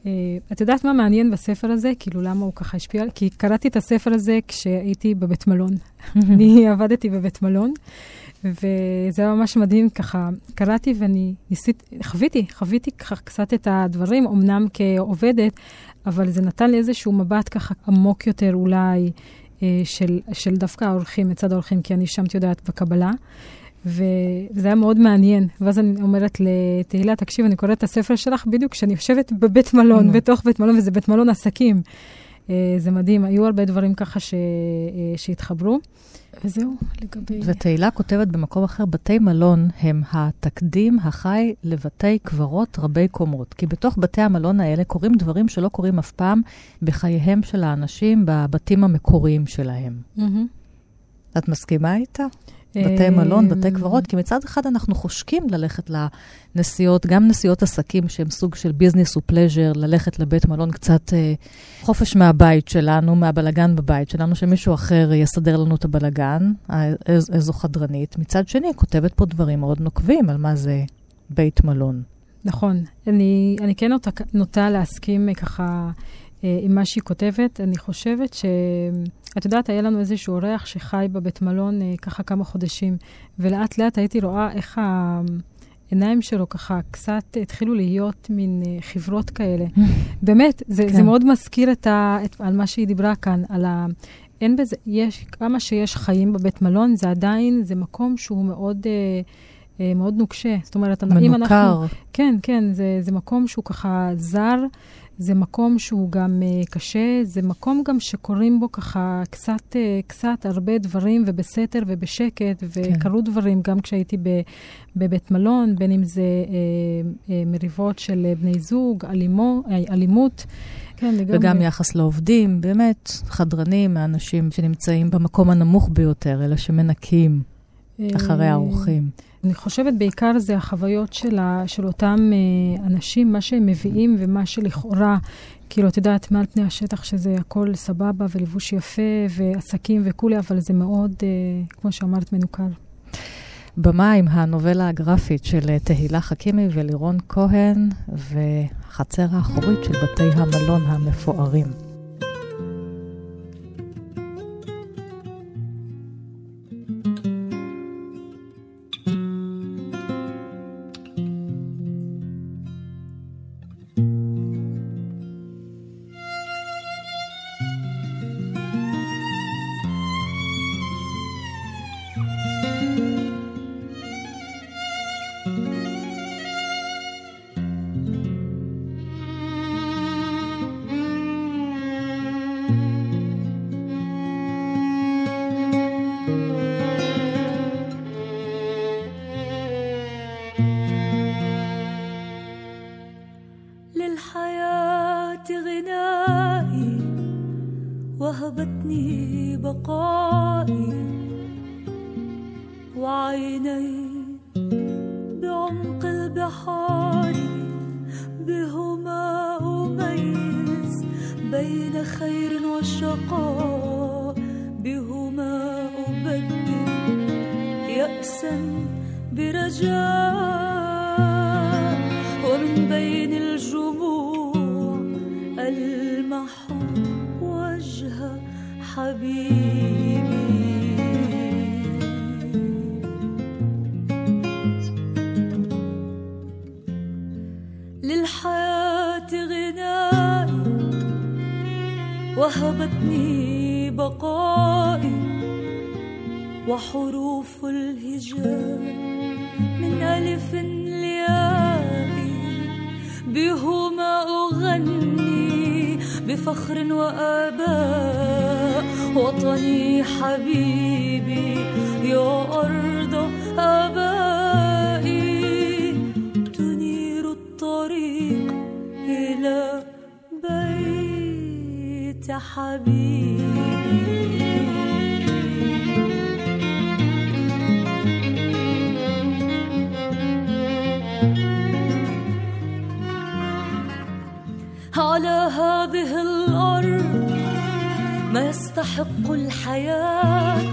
Uh, את יודעת מה מעניין בספר הזה? כאילו, למה הוא ככה השפיע? כי קראתי את הספר הזה כשהייתי בבית מלון. אני עבדתי בבית מלון, וזה היה ממש מדהים, ככה קראתי ואני ניסיתי, חוויתי, חוויתי ככה קצת את הדברים, אמנם כעובדת, אבל זה נתן לי איזשהו מבט ככה עמוק יותר אולי, אה, של, של דווקא האורחים, מצד האורחים, כי אני שם, את יודעת, בקבלה. וזה היה מאוד מעניין. ואז אני אומרת לתהילה, תקשיב, אני קוראת את הספר שלך בדיוק כשאני יושבת בבית מלון, בתוך בית מלון, וזה בית מלון עסקים. אה, זה מדהים, היו הרבה דברים ככה ש... אה, שהתחברו. וזהו, לגבי... ותהילה כותבת במקום אחר, בתי מלון הם התקדים החי לבתי קברות רבי קומות. כי בתוך בתי המלון האלה קורים דברים שלא קורים אף פעם בחייהם של האנשים בבתים המקוריים שלהם. את מסכימה איתה? בתי מלון, בתי קברות, כי מצד אחד אנחנו חושקים ללכת לנסיעות, גם נסיעות עסקים שהן סוג של ביזנס ופלז'ר, ללכת לבית מלון קצת אה, חופש מהבית שלנו, מהבלגן בבית שלנו, שמישהו אחר יסדר לנו את הבלגן, איז, איזו חדרנית. מצד שני, כותבת פה דברים מאוד נוקבים על מה זה בית מלון. נכון. אני, אני כן נוטה, נוטה להסכים ככה אה, עם מה שהיא כותבת. אני חושבת ש... את יודעת, היה לנו איזשהו אורח שחי בבית מלון אה, ככה כמה חודשים, ולאט לאט הייתי רואה איך העיניים שלו ככה קצת התחילו להיות מין אה, חברות כאלה. באמת, זה, כן. זה מאוד מזכיר את ה, את, על מה שהיא דיברה כאן, על ה... אין בזה, יש, כמה שיש חיים בבית מלון, זה עדיין, זה מקום שהוא מאוד... אה, אה מאוד נוקשה. זאת אומרת, מנוכר. אם אנחנו... כן, כן, זה, זה מקום שהוא ככה זר, זה מקום שהוא גם uh, קשה, זה מקום גם שקורים בו ככה קצת, uh, קצת הרבה דברים ובסתר ובשקט, וקרו כן. דברים גם כשהייתי ב, בבית מלון, בין אם זה uh, uh, מריבות של בני זוג, אלימו, אלימות. כן, לגמרי. וגם יחס לעובדים, באמת, חדרנים, האנשים שנמצאים במקום הנמוך ביותר, אלה שמנקים אחרי האורחים. אני חושבת בעיקר זה החוויות של, ה, של אותם אה, אנשים, מה שהם מביאים ומה שלכאורה, כאילו, את יודעת, מעל פני השטח שזה הכל סבבה ולבוש יפה ועסקים וכולי, אבל זה מאוד, אה, כמו שאמרת, מנוכר. במה עם הנובלה הגרפית של אה, תהילה חכימי ולירון כהן, וחצר האחורית של בתי המלון המפוארים. وحروف الهجاء من ألف لياء بهما أغني بفخر وآباء. وطني حبيبي يا أرض آبائي. تنير الطريق إلى بيت حبيبي. هذه الأرض ما يستحق الحياة.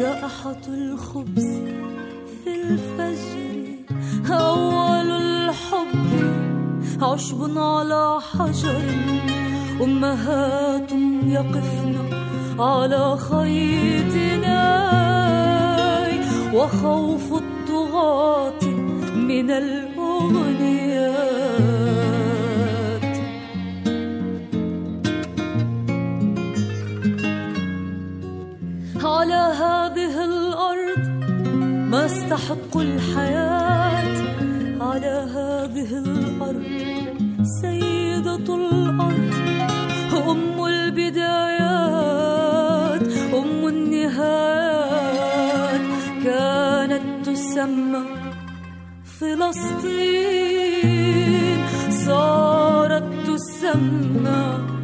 رائحة الخبز في الفجر أول الحب عشب على حجر. أمهات يقفن على خيطنا. وخوف الطغاة من الأغنيات ما استحق الحياة على هذه الأرض سيدة الأرض أم البدايات أم النهايات كانت تسمى فلسطين صارت تسمى.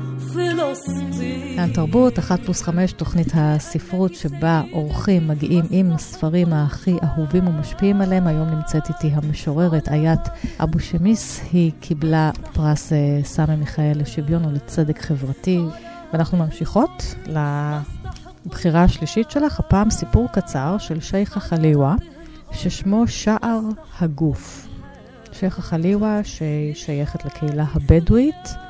כאן תרבות, אחת פלוס חמש, תוכנית הספרות שבה אורחים מגיעים עם הספרים הכי אהובים ומשפיעים עליהם. היום נמצאת איתי המשוררת איית אבו שמיס, היא קיבלה פרס אה, סמי מיכאל לשוויון ולצדק חברתי. ואנחנו ממשיכות לבחירה השלישית שלך, הפעם סיפור קצר של שייחה חליווה, ששמו שער הגוף. שייחה חליווה, שהיא שייכת לקהילה הבדואית.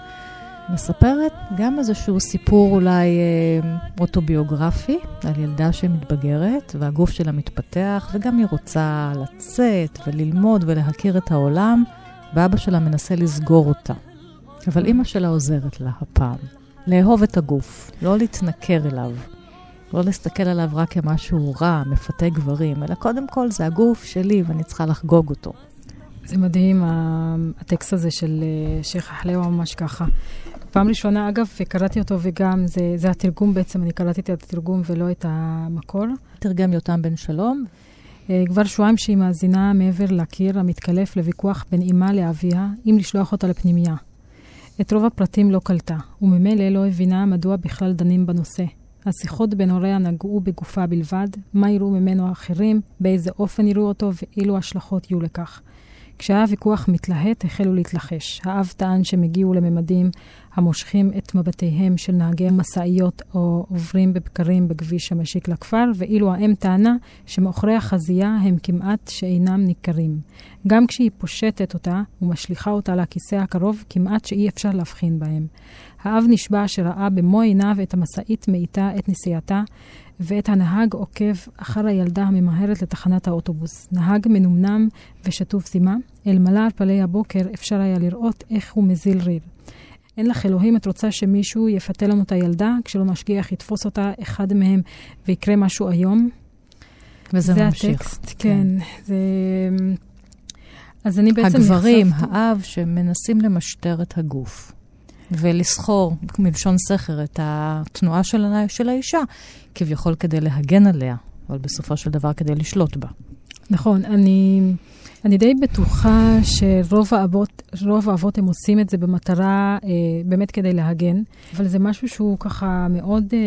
מספרת גם איזשהו סיפור אולי אה, אוטוביוגרפי על ילדה שמתבגרת והגוף שלה מתפתח וגם היא רוצה לצאת וללמוד ולהכיר את העולם ואבא שלה מנסה לסגור אותה. אבל אימא שלה עוזרת לה הפעם. לאהוב את הגוף, לא להתנכר אליו, לא להסתכל עליו רק כמשהו רע, מפתה גברים, אלא קודם כל זה הגוף שלי ואני צריכה לחגוג אותו. זה מדהים, הטקסט הזה של אה, שייח' אחלאו ממש ככה. פעם ראשונה, אגב, קראתי אותו וגם, זה, זה התרגום בעצם, אני קראתי את התרגום ולא את המקור. תרגם יותם בן שלום. אה, כבר שבועיים שהיא מאזינה מעבר לקיר המתקלף לוויכוח בין אמה לאביה, אם לשלוח אותה לפנימייה. את רוב הפרטים לא קלטה, וממילא לא הבינה מדוע בכלל דנים בנושא. השיחות בין הוריה נגעו בגופה בלבד, מה יראו ממנו האחרים, באיזה אופן יראו אותו ואילו השלכות יהיו לכך. כשהיה ויכוח מתלהט, החלו להתלחש. האב טען שהם הגיעו לממדים המושכים את מבטיהם של נהגי משאיות או עוברים בבקרים בכביש המשיק לכפר, ואילו האם טענה שמאחורי החזייה הם כמעט שאינם ניכרים. גם כשהיא פושטת אותה ומשליכה אותה לכיסא הקרוב, כמעט שאי אפשר להבחין בהם. האב נשבע שראה במו עיניו את המשאית מאיתה את נסיעתה, ואת הנהג עוקב אחר הילדה הממהרת לתחנת האוטובוס. נהג מנומנם ושטוף זימה, אלמלא על פלי הבוקר אפשר היה לראות איך הוא מזיל ריר. אין לך אלוהים, את רוצה שמישהו יפתה לנו את הילדה, כשלא משגיח יתפוס אותה אחד מהם ויקרה משהו איום? וזה זה ממשיך. הטקסט, כן. זה... אז אני בעצם הגברים, נחשפתי- האב, שמנסים למשטר את הגוף. ולסחור, מלשון סכר, את התנועה של, של האישה, כביכול כדי להגן עליה, אבל בסופו של דבר כדי לשלוט בה. נכון, אני, אני די בטוחה שרוב האבות, רוב האבות הם עושים את זה במטרה אה, באמת כדי להגן, אבל זה משהו שהוא ככה מאוד, אה,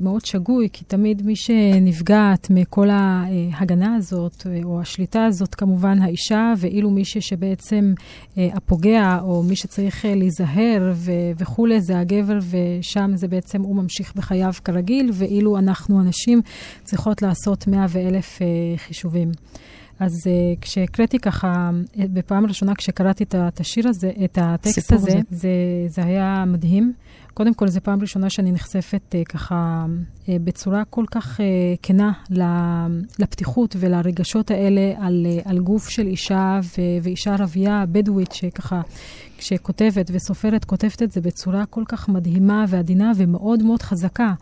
מאוד שגוי, כי תמיד מי שנפגעת מכל ההגנה הזאת, אה, או השליטה הזאת, כמובן האישה, ואילו מישהו שבעצם אה, הפוגע, או מי שצריך אה, להיזהר ו- וכולי, זה הגבר, ושם זה בעצם הוא ממשיך בחייו כרגיל, ואילו אנחנו, הנשים, צריכות לעשות מאה ואלף אה, חישובים. אז uh, כשהקראתי ככה, uh, בפעם הראשונה כשקראתי את, את השיר הזה, את הטקסט הזה, הזה. זה, זה היה מדהים. קודם כל, זו פעם ראשונה שאני נחשפת uh, ככה uh, בצורה כל כך uh, כנה לפתיחות ולרגשות האלה על, uh, על גוף של אישה ו- ואישה ערבייה בדואית שככה, כשכותבת וסופרת, כותבת את זה בצורה כל כך מדהימה ועדינה ומאוד מאוד חזקה.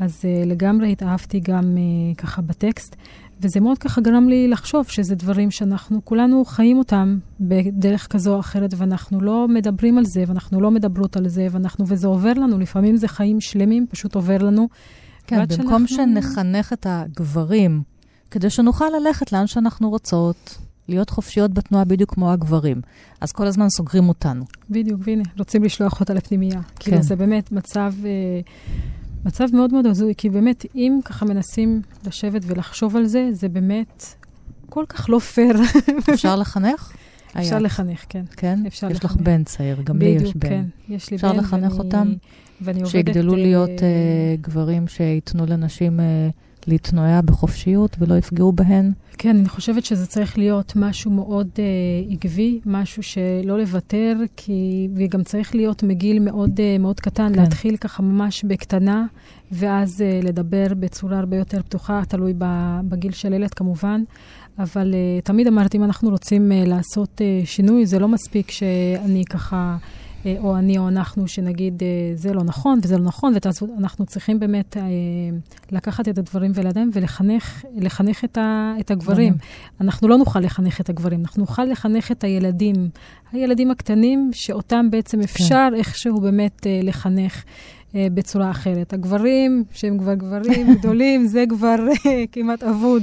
אז uh, לגמרי התאהבתי גם uh, ככה בטקסט. וזה מאוד ככה גרם לי לחשוב שזה דברים שאנחנו כולנו חיים אותם בדרך כזו או אחרת, ואנחנו לא מדברים על זה, ואנחנו לא מדברות על זה, ואנחנו, וזה עובר לנו, לפעמים זה חיים שלמים, פשוט עובר לנו. כן, במקום שאנחנו... שנחנך את הגברים, כדי שנוכל ללכת לאן שאנחנו רוצות, להיות חופשיות בתנועה בדיוק כמו הגברים. אז כל הזמן סוגרים אותנו. בדיוק, והנה, רוצים לשלוח אותה לפנימייה. כן. כאילו, זה באמת מצב... אה, מצב מאוד מאוד הזוי, כי באמת, אם ככה מנסים לשבת ולחשוב על זה, זה באמת כל כך לא פייר. אפשר לחנך? אפשר היה. לחנך, כן. כן? אפשר יש לחנך. לך בן צעיר, גם בדיוק, לי יש בן. כן. יש לי אפשר בן. אפשר לחנך ואני, אותם? ואני עובדת... שיגדלו להיות uh, גברים שייתנו לנשים... Uh, להתנועע בחופשיות ולא יפגעו בהן? כן, אני חושבת שזה צריך להיות משהו מאוד uh, עקבי, משהו שלא לוותר, כי... וגם צריך להיות מגיל מאוד, uh, מאוד קטן, כן. להתחיל ככה ממש בקטנה, ואז uh, לדבר בצורה הרבה יותר פתוחה, תלוי בגיל של ילד כמובן. אבל uh, תמיד אמרתי, אם אנחנו רוצים uh, לעשות uh, שינוי, זה לא מספיק שאני ככה... אה, או אני או אנחנו, שנגיד, אה, זה לא נכון וזה לא נכון, ואנחנו צריכים באמת אה, לקחת את הדברים ולידיים ולחנך את, ה, את הגברים. אנחנו לא נוכל לחנך את הגברים, אנחנו נוכל לחנך את הילדים, הילדים הקטנים, שאותם בעצם כן. אפשר כן. איכשהו באמת לחנך. אה, בצורה אחרת. הגברים, שהם כבר גברים גדולים, זה כבר אה, כמעט אבוד.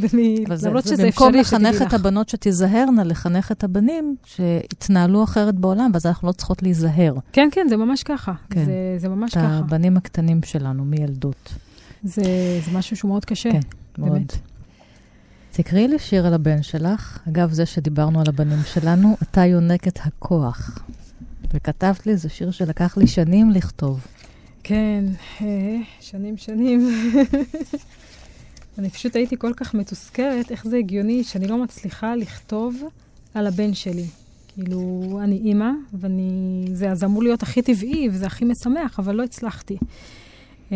למרות שזה אפשרי, במקום לחנך את הבנות שתיזהרנה, לחנך את הבנים שיתנהלו אחרת בעולם, ואז אנחנו לא צריכות להיזהר. כן, כן, זה ממש ככה. כן. זה, זה ממש את ככה. את הבנים הקטנים שלנו מילדות. זה, זה משהו שהוא מאוד קשה. כן, מאוד. באמת. תקראי לי שיר על הבן שלך. אגב, זה שדיברנו על הבנים שלנו, אתה יונק את הכוח. וכתבת לי, זה שיר שלקח לי שנים לכתוב. כן, אה, שנים שנים. אני פשוט הייתי כל כך מתוסכלת, איך זה הגיוני שאני לא מצליחה לכתוב על הבן שלי. כאילו, אני אימא, ואני... זה אז אמור להיות הכי טבעי, וזה הכי משמח, אבל לא הצלחתי. Uh,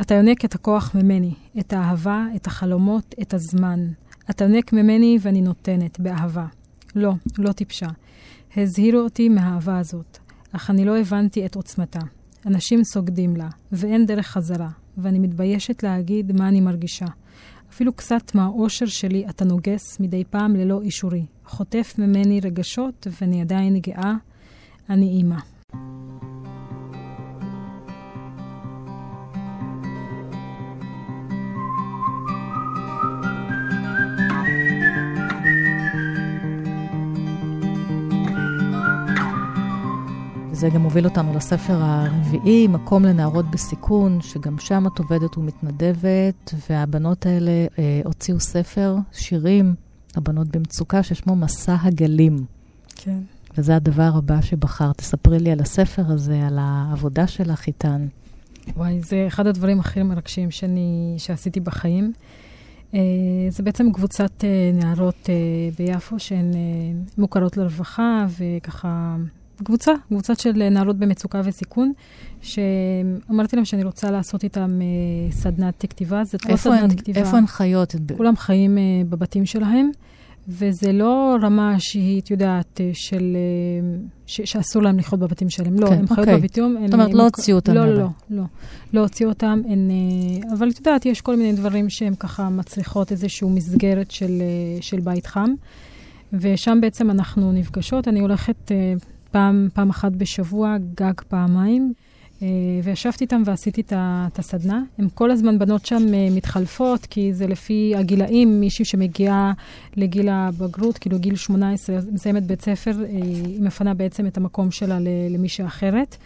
אתה יונק את הכוח ממני, את האהבה, את החלומות, את הזמן. אתה יונק ממני ואני נותנת, באהבה. לא, לא טיפשה. הזהירו אותי מהאהבה הזאת, אך אני לא הבנתי את עוצמתה. אנשים סוגדים לה, ואין דרך חזרה, ואני מתביישת להגיד מה אני מרגישה. אפילו קצת מהאושר שלי אתה נוגס מדי פעם ללא אישורי. חוטף ממני רגשות, ואני עדיין גאה. אני אימא. זה גם מוביל אותנו לספר הרביעי, מקום לנערות בסיכון, שגם שם את עובדת ומתנדבת, והבנות האלה אה, הוציאו ספר, שירים, הבנות במצוקה, ששמו מסע הגלים. כן. וזה הדבר הבא שבחרת. תספרי לי על הספר הזה, על העבודה שלך איתן. וואי, זה אחד הדברים הכי מרגשים שאני, שעשיתי בחיים. Uh, זה בעצם קבוצת uh, נערות uh, ביפו שהן מוכרות לרווחה, וככה קבוצה, קבוצה של נערות במצוקה וסיכון, שאמרתי להם שאני רוצה לעשות איתם uh, סדנת כתיבה. זאת לא סדנת הן, כתיבה. איפה הן חיות? כולם חיים uh, בבתים שלהם, וזה לא רמה שהיא, את יודעת, אה, של... ש, שאסור להם לחיות בבתים שלהם. לא, כן, הן חיות אוקיי. זאת אומרת, לא הוציאו אותם. לא, לא, לא. לא הוציאו אותם, הן... אבל את יודעת, יש כל מיני דברים שהן ככה מצריכות איזושהי מסגרת של, של בית חם. ושם בעצם אנחנו נפגשות. אני הולכת... פעם, פעם אחת בשבוע, גג פעמיים, אה, וישבתי איתם ועשיתי את הסדנה. הן כל הזמן בנות שם אה, מתחלפות, כי זה לפי הגילאים, מישהי שמגיעה לגיל הבגרות, כאילו גיל 18, מסיימת בית ספר, אה, היא מפנה בעצם את המקום שלה למישהי אחרת.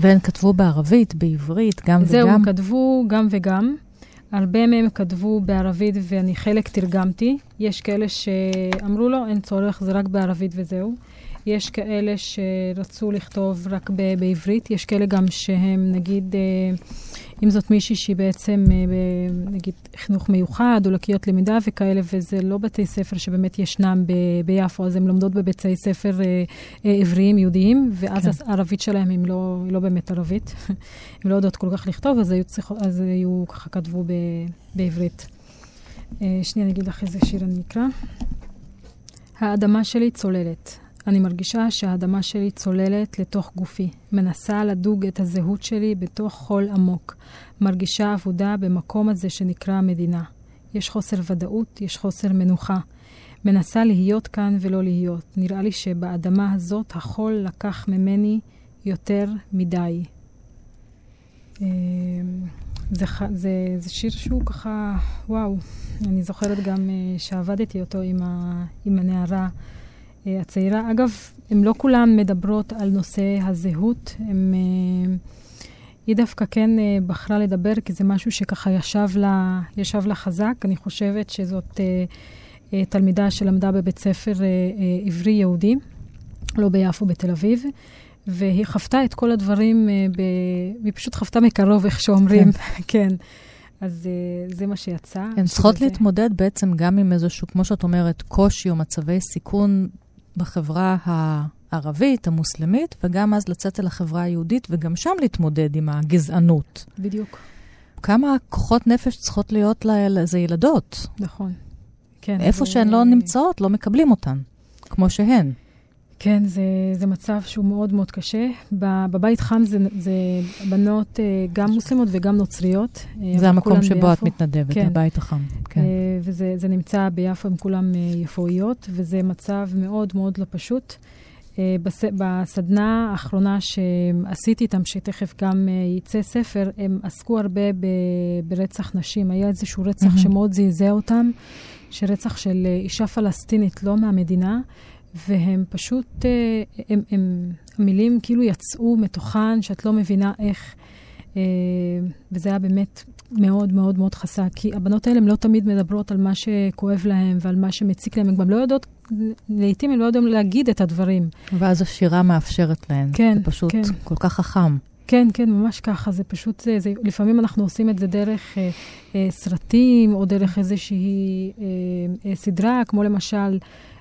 והן כתבו בערבית, בעברית, גם זהו, וגם? זהו, כתבו גם וגם. הרבה מהם כתבו בערבית ואני חלק תרגמתי. יש כאלה שאמרו לו, אין צורך, זה רק בערבית וזהו. יש כאלה שרצו לכתוב רק ב- בעברית, יש כאלה גם שהם, נגיד, אה, אם זאת מישהי שהיא בעצם, אה, נגיד, חינוך מיוחד או לקיות למידה וכאלה, וזה לא בתי ספר שבאמת ישנם ב- ביפו, אז הן לומדות בבתי ספר אה, עבריים, יהודיים, ואז כן. הערבית שלהם היא לא, היא לא באמת ערבית. הן לא יודעות כל כך לכתוב, אז היו, צריך, אז היו ככה כתבו ב- בעברית. שנייה, אני אגיד לך איזה שיר אני אקרא. האדמה שלי צוללת. אני מרגישה שהאדמה שלי צוללת לתוך גופי, מנסה לדוג את הזהות שלי בתוך חול עמוק. מרגישה עבודה במקום הזה שנקרא מדינה. יש חוסר ודאות, יש חוסר מנוחה. מנסה להיות כאן ולא להיות. נראה לי שבאדמה הזאת החול לקח ממני יותר מדי. אה, זה, זה, זה שיר שהוא ככה, וואו, אני זוכרת גם uh, שעבדתי אותו עם, ה, עם הנערה הצעירה. אגב, הן לא כולן מדברות על נושא הזהות, הם, uh, היא דווקא כן uh, בחרה לדבר, כי זה משהו שככה ישב לה, ישב לה חזק. אני חושבת שזאת תלמידה שלמדה בבית ספר עברי יהודי, לא ביפו, בתל אביב. והיא חוותה את כל הדברים, ב... היא פשוט חוותה מקרוב, איך שאומרים, כן. כן. אז זה מה שיצא. הן צריכות. להתמודד בעצם גם עם איזשהו, כמו שאת אומרת, קושי או מצבי סיכון בחברה הערבית, המוסלמית, וגם אז לצאת אל החברה היהודית, וגם שם להתמודד עם הגזענות. בדיוק. כמה כוחות נפש צריכות להיות לאיזה ילדות. נכון. כן. איפה שהן לא נמצאות, לא מקבלים אותן, כמו שהן. כן, זה, זה מצב שהוא מאוד מאוד קשה. בבית חם זה, זה בנות אה, גם מוסלמות וגם נוצריות. אה, זה המקום שבו ביפו. את מתנדבת, כן. הבית החם. כן. אה, וזה נמצא ביפו, הם כולם יפואיות, וזה מצב מאוד מאוד לא פשוט. בס, בסדנה האחרונה שעשיתי איתם, שתכף גם יצא ספר, הם עסקו הרבה ב, ברצח נשים. היה איזשהו רצח mm-hmm. שמאוד זעזע אותם, שרצח של אישה פלסטינית, לא מהמדינה. והם פשוט, אה, הם, הם, המילים כאילו יצאו מתוכן, שאת לא מבינה איך, אה, וזה היה באמת מאוד מאוד מאוד חסק, כי הבנות האלה הן לא תמיד מדברות על מה שכואב להן ועל מה שמציק להן, הן גם לא יודעות, לעתים הן לא יודעות להגיד את הדברים. ואז השירה מאפשרת להן. כן, זה פשוט כן. כל כך חכם. כן, כן, ממש ככה. זה פשוט, זה, זה, לפעמים אנחנו עושים את זה דרך אה, אה, סרטים, או דרך איזושהי אה, אה, סדרה, כמו למשל...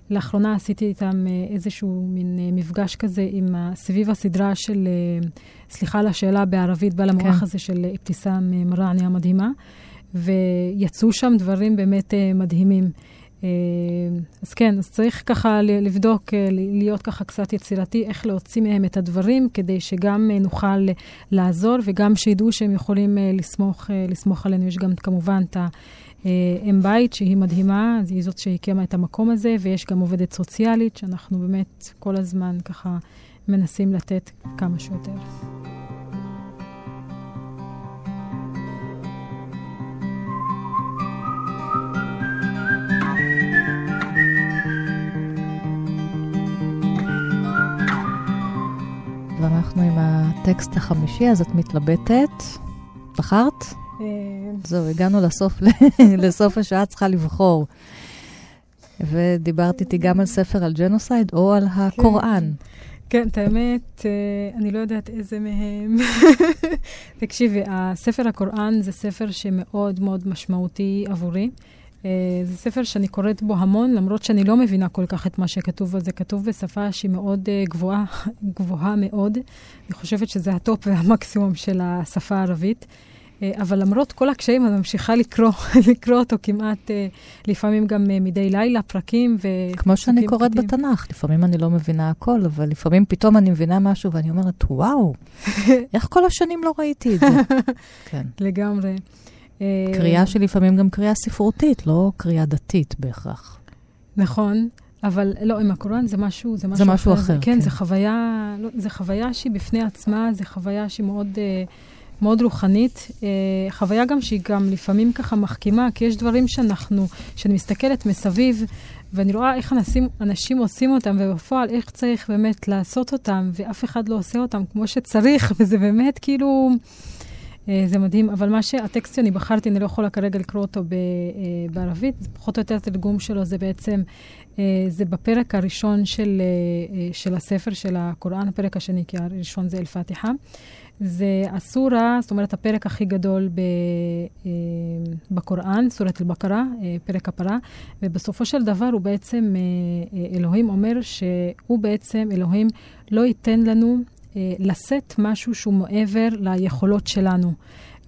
לאחרונה עשיתי איתם אה, איזשהו מין אה, מפגש כזה עם, סביב הסדרה של, אה, סליחה על השאלה בערבית, בעל המוח כן. הזה של אבתיסאם מראענה המדהימה, ויצאו שם דברים באמת מדהימים. אז כן, אז צריך ככה לבדוק, להיות ככה קצת יצירתי, איך להוציא מהם את הדברים, כדי שגם נוכל לעזור וגם שידעו שהם יכולים לסמוך, לסמוך עלינו. יש גם כמובן את ה... אם בית שהיא מדהימה, היא זאת שהקימה את המקום הזה, ויש גם עובדת סוציאלית, שאנחנו באמת כל הזמן ככה מנסים לתת כמה שיותר. ואנחנו עם הטקסט החמישי, אז את מתלבטת. בחרת? זהו, הגענו לסוף, לסוף השעה, צריכה לבחור. ודיברת איתי גם על ספר על ג'נוסייד או על הקוראן. כן, את האמת, אה, אני לא יודעת איזה מהם. תקשיבי, הספר הקוראן זה ספר שמאוד מאוד משמעותי עבורי. אה, זה ספר שאני קוראת בו המון, למרות שאני לא מבינה כל כך את מה שכתוב בו. זה כתוב בשפה שהיא מאוד אה, גבוהה, גבוהה מאוד. אני חושבת שזה הטופ והמקסימום של השפה הערבית. אה, אבל למרות כל הקשיים, אני ממשיכה לקרוא, לקרוא אותו כמעט, אה, לפעמים גם אה, מדי לילה, פרקים ו... כמו שאני קוראת פרקים. בתנ"ך, לפעמים אני לא מבינה הכל, אבל לפעמים פתאום אני מבינה משהו ואני אומרת, וואו, איך כל השנים לא ראיתי את זה? כן. לגמרי. קריאה שלפעמים גם קריאה ספרותית, לא קריאה דתית בהכרח. נכון. אבל לא, עם הקוראן זה משהו, זה משהו, זה משהו אחר. אחר כן, כן. זה חוויה, לא, זה חוויה שהיא בפני עצמה, זה חוויה שהיא מאוד... Uh, מאוד רוחנית. אה, חוויה גם שהיא גם לפעמים ככה מחכימה, כי יש דברים שאנחנו, שאני מסתכלת מסביב, ואני רואה איך אנשים, אנשים עושים אותם, ובפועל איך צריך באמת לעשות אותם, ואף אחד לא עושה אותם כמו שצריך, וזה באמת כאילו... אה, זה מדהים, אבל מה שהטקסט שאני בחרתי, אני לא יכולה כרגע לקרוא אותו ב, אה, בערבית, פחות או יותר התרגום שלו זה בעצם, אה, זה בפרק הראשון של, של הספר של הקוראן, הפרק השני, כי הראשון זה אל-פתיחה. זה הסורה, זאת אומרת, הפרק הכי גדול ב, אה, בקוראן, סורת אל-בקרה, אה, פרק הפרה, ובסופו של דבר הוא בעצם, אה, אלוהים אומר שהוא בעצם, אלוהים לא ייתן לנו לשאת משהו שהוא מעבר ליכולות שלנו.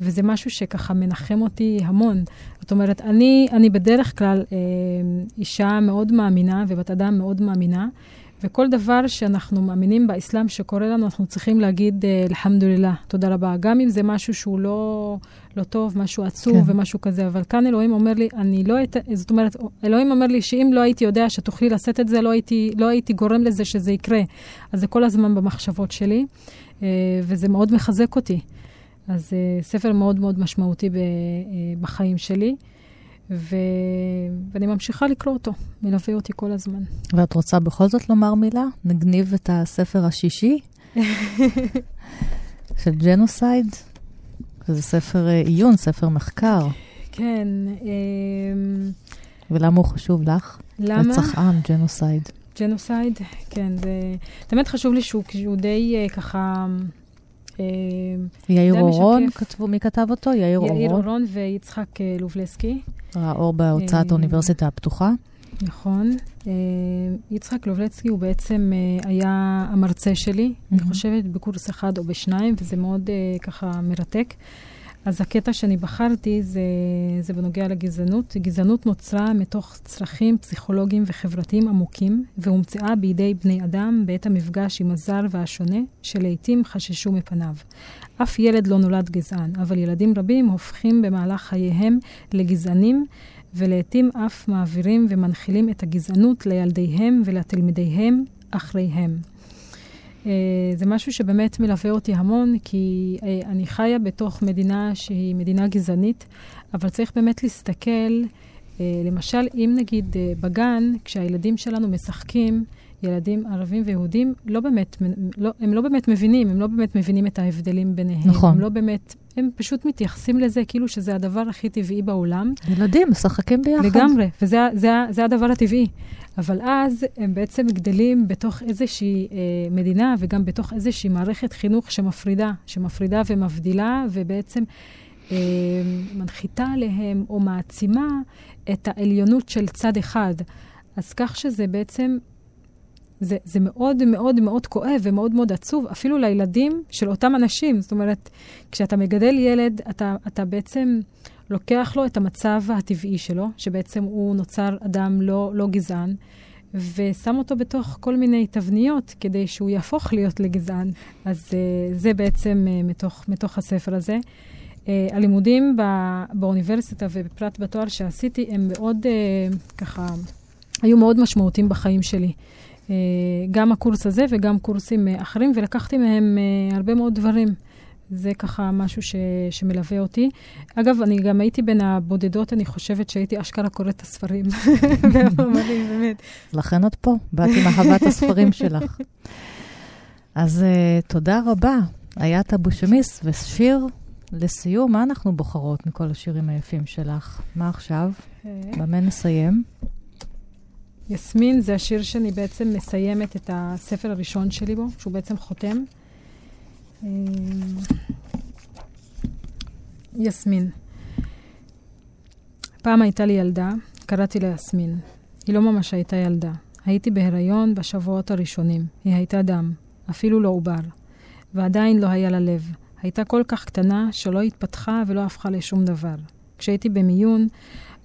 וזה משהו שככה מנחם אותי המון. זאת אומרת, אני, אני בדרך כלל אה, אישה מאוד מאמינה ובת אדם מאוד מאמינה, וכל דבר שאנחנו מאמינים באסלאם שקורה לנו, אנחנו צריכים להגיד אה, אלחמדוללה, תודה רבה. גם אם זה משהו שהוא לא, לא טוב, משהו עצוב כן. ומשהו כזה, אבל כאן אלוהים אומר לי, אני לא... את... זאת אומרת, אלוהים אומר לי שאם לא הייתי יודע שתוכלי לשאת את זה, לא הייתי, לא הייתי גורם לזה שזה יקרה. אז זה כל הזמן במחשבות שלי, אה, וזה מאוד מחזק אותי. אז אה, ספר מאוד מאוד משמעותי בחיים שלי, ו... ואני ממשיכה לקרוא אותו, מלווה אותי כל הזמן. ואת רוצה בכל זאת לומר מילה? נגניב את הספר השישי של genocide. זה ספר אה, עיון, ספר מחקר. כן, אה, ולמה הוא חשוב לך? למה? רצח עם, genocide. ג'נוסייד, כן, זה... תמיד חשוב לי שהוא, שהוא די אה, ככה... יאיר אורון. כתבו, מי כתב אותו? יאיר יאיר אורון. אורון ויצחק אה, לובלסקי. ראה אור בהוצאת אה, האוניברסיטה הפתוחה. נכון. אה, יצחק לובלצקי הוא בעצם היה המרצה שלי, אני מהמם. חושבת בקורס אחד או בשניים, וזה מאוד ככה מרתק. אז הקטע שאני בחרתי זה, זה בנוגע לגזענות. גזענות נוצרה מתוך צרכים פסיכולוגיים וחברתיים עמוקים, והומצאה בידי בני אדם בעת המפגש עם הזר והשונה, שלעיתים חששו מפניו. אף ילד לא נולד גזען, אבל ילדים רבים הופכים במהלך חייהם לגזענים, ולעיתים אף מעבירים ומנחילים את הגזענות לילדיהם ולתלמידיהם אחריהם. אה, זה משהו שבאמת מלווה אותי המון, כי אה, אני חיה בתוך מדינה שהיא מדינה גזענית, אבל צריך באמת להסתכל, אה, למשל, אם נגיד בגן, כשהילדים שלנו משחקים, ילדים ערבים ויהודים, לא באמת, לא, הם לא באמת מבינים, הם לא באמת מבינים את ההבדלים ביניהם. נכון. הם לא באמת, הם פשוט מתייחסים לזה כאילו שזה הדבר הכי טבעי בעולם. ילדים משחקים ביחד. לגמרי, וזה זה, זה הדבר הטבעי. אבל אז הם בעצם גדלים בתוך איזושהי אה, מדינה וגם בתוך איזושהי מערכת חינוך שמפרידה, שמפרידה ומבדילה, ובעצם אה, מנחיתה עליהם או מעצימה את העליונות של צד אחד. אז כך שזה בעצם, זה, זה מאוד מאוד מאוד כואב ומאוד מאוד עצוב, אפילו לילדים של אותם אנשים. זאת אומרת, כשאתה מגדל ילד, אתה, אתה בעצם לוקח לו את המצב הטבעי שלו, שבעצם הוא נוצר אדם לא, לא גזען, ושם אותו בתוך כל מיני תבניות כדי שהוא יהפוך להיות לגזען. אז uh, זה בעצם uh, מתוך, מתוך הספר הזה. Uh, הלימודים באוניברסיטה ובפרט בתואר שעשיתי, הם מאוד ככה, היו מאוד משמעותיים בחיים שלי. Uh, גם הקורס הזה וגם קורסים uh, אחרים, ולקחתי מהם uh, הרבה מאוד דברים. זה ככה משהו ש, שמלווה אותי. אגב, אני גם הייתי בין הבודדות, אני חושבת שהייתי אשכרה קוראת את הספרים. באמת. לכן את פה, באת עם אהבת הספרים שלך. אז uh, תודה רבה. איית אבו שמיס, ושיר לסיום, מה אנחנו בוחרות מכל השירים היפים שלך? מה עכשיו? במה נסיים? יסמין זה השיר שאני בעצם מסיימת את הספר הראשון שלי בו, שהוא בעצם חותם. אה, יסמין. פעם הייתה לי ילדה, קראתי לה יסמין. היא לא ממש הייתה ילדה. הייתי בהיריון בשבועות הראשונים. היא הייתה דם, אפילו לא עובר. ועדיין לא היה לה לב. הייתה כל כך קטנה שלא התפתחה ולא הפכה לשום דבר. כשהייתי במיון,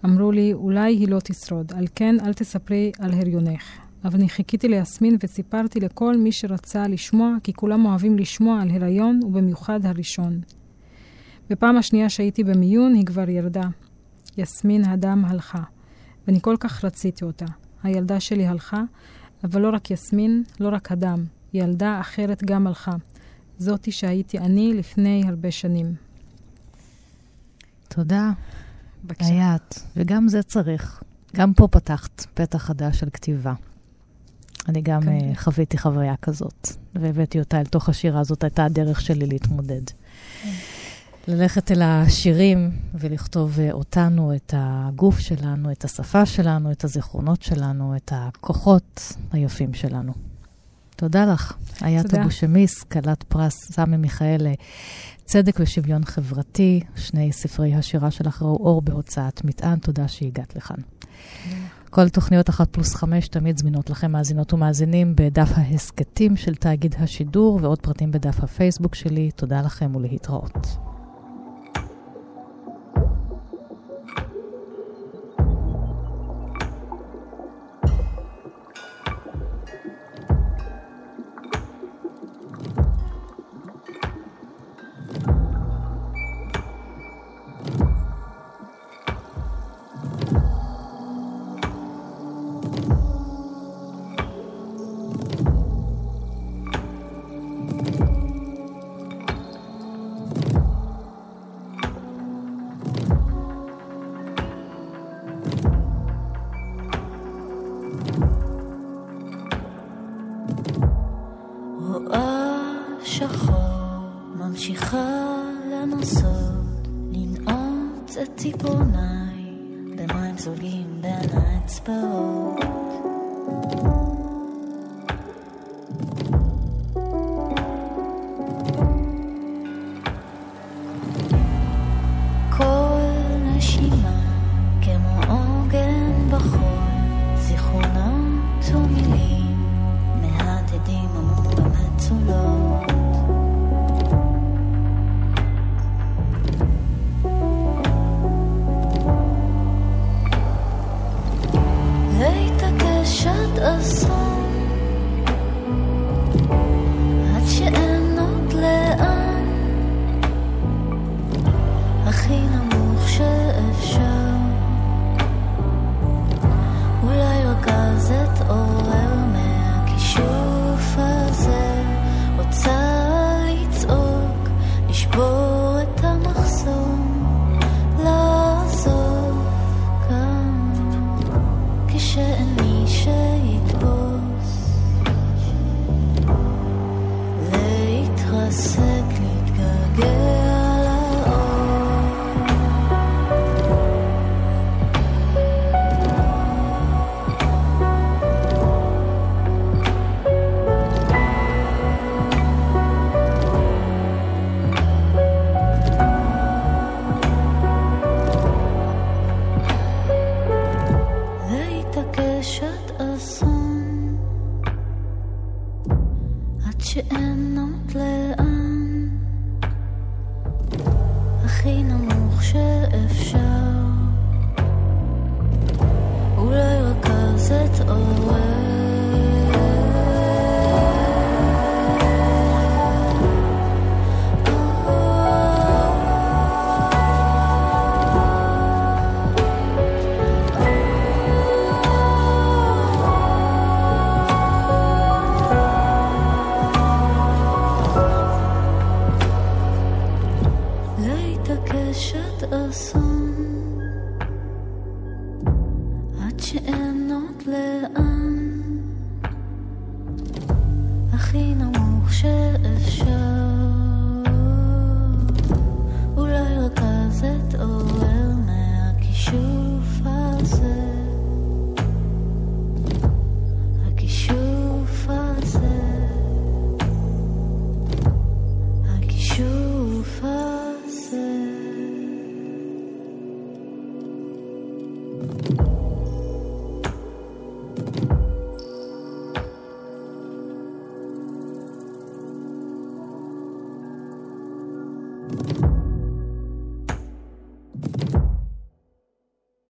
אמרו לי, אולי היא לא תשרוד, על כן אל תספרי על הריונך. אבל אני חיכיתי ליסמין וסיפרתי לכל מי שרצה לשמוע, כי כולם אוהבים לשמוע על הריון, ובמיוחד הראשון. בפעם השנייה שהייתי במיון, היא כבר ירדה. יסמין הדם הלכה, ואני כל כך רציתי אותה. הילדה שלי הלכה, אבל לא רק יסמין, לא רק הדם. ילדה אחרת גם הלכה. זאתי שהייתי אני לפני הרבה שנים. תודה, בבקשה. איית. וגם זה צריך. גם פה פתחת פתח חדש של כתיבה. אני גם כנראה. uh, חוויתי חוויה כזאת, והבאתי אותה אל תוך השירה, זאת הייתה הדרך שלי להתמודד. ללכת אל השירים ולכתוב uh, אותנו, את הגוף שלנו, את השפה שלנו, את הזיכרונות שלנו, את הכוחות היפים שלנו. תודה לך, איית תודה. אבו שמיס, כלת פרס סמי מיכאל צדק ושוויון חברתי. שני ספרי השירה שלך ראו אור בהוצאת מטען. תודה שהגעת לכאן. כל תוכניות אחת פלוס חמש תמיד זמינות לכם, מאזינות ומאזינים, בדף ההסכתים של תאגיד השידור, ועוד פרטים בדף הפייסבוק שלי. תודה לכם ולהתראות.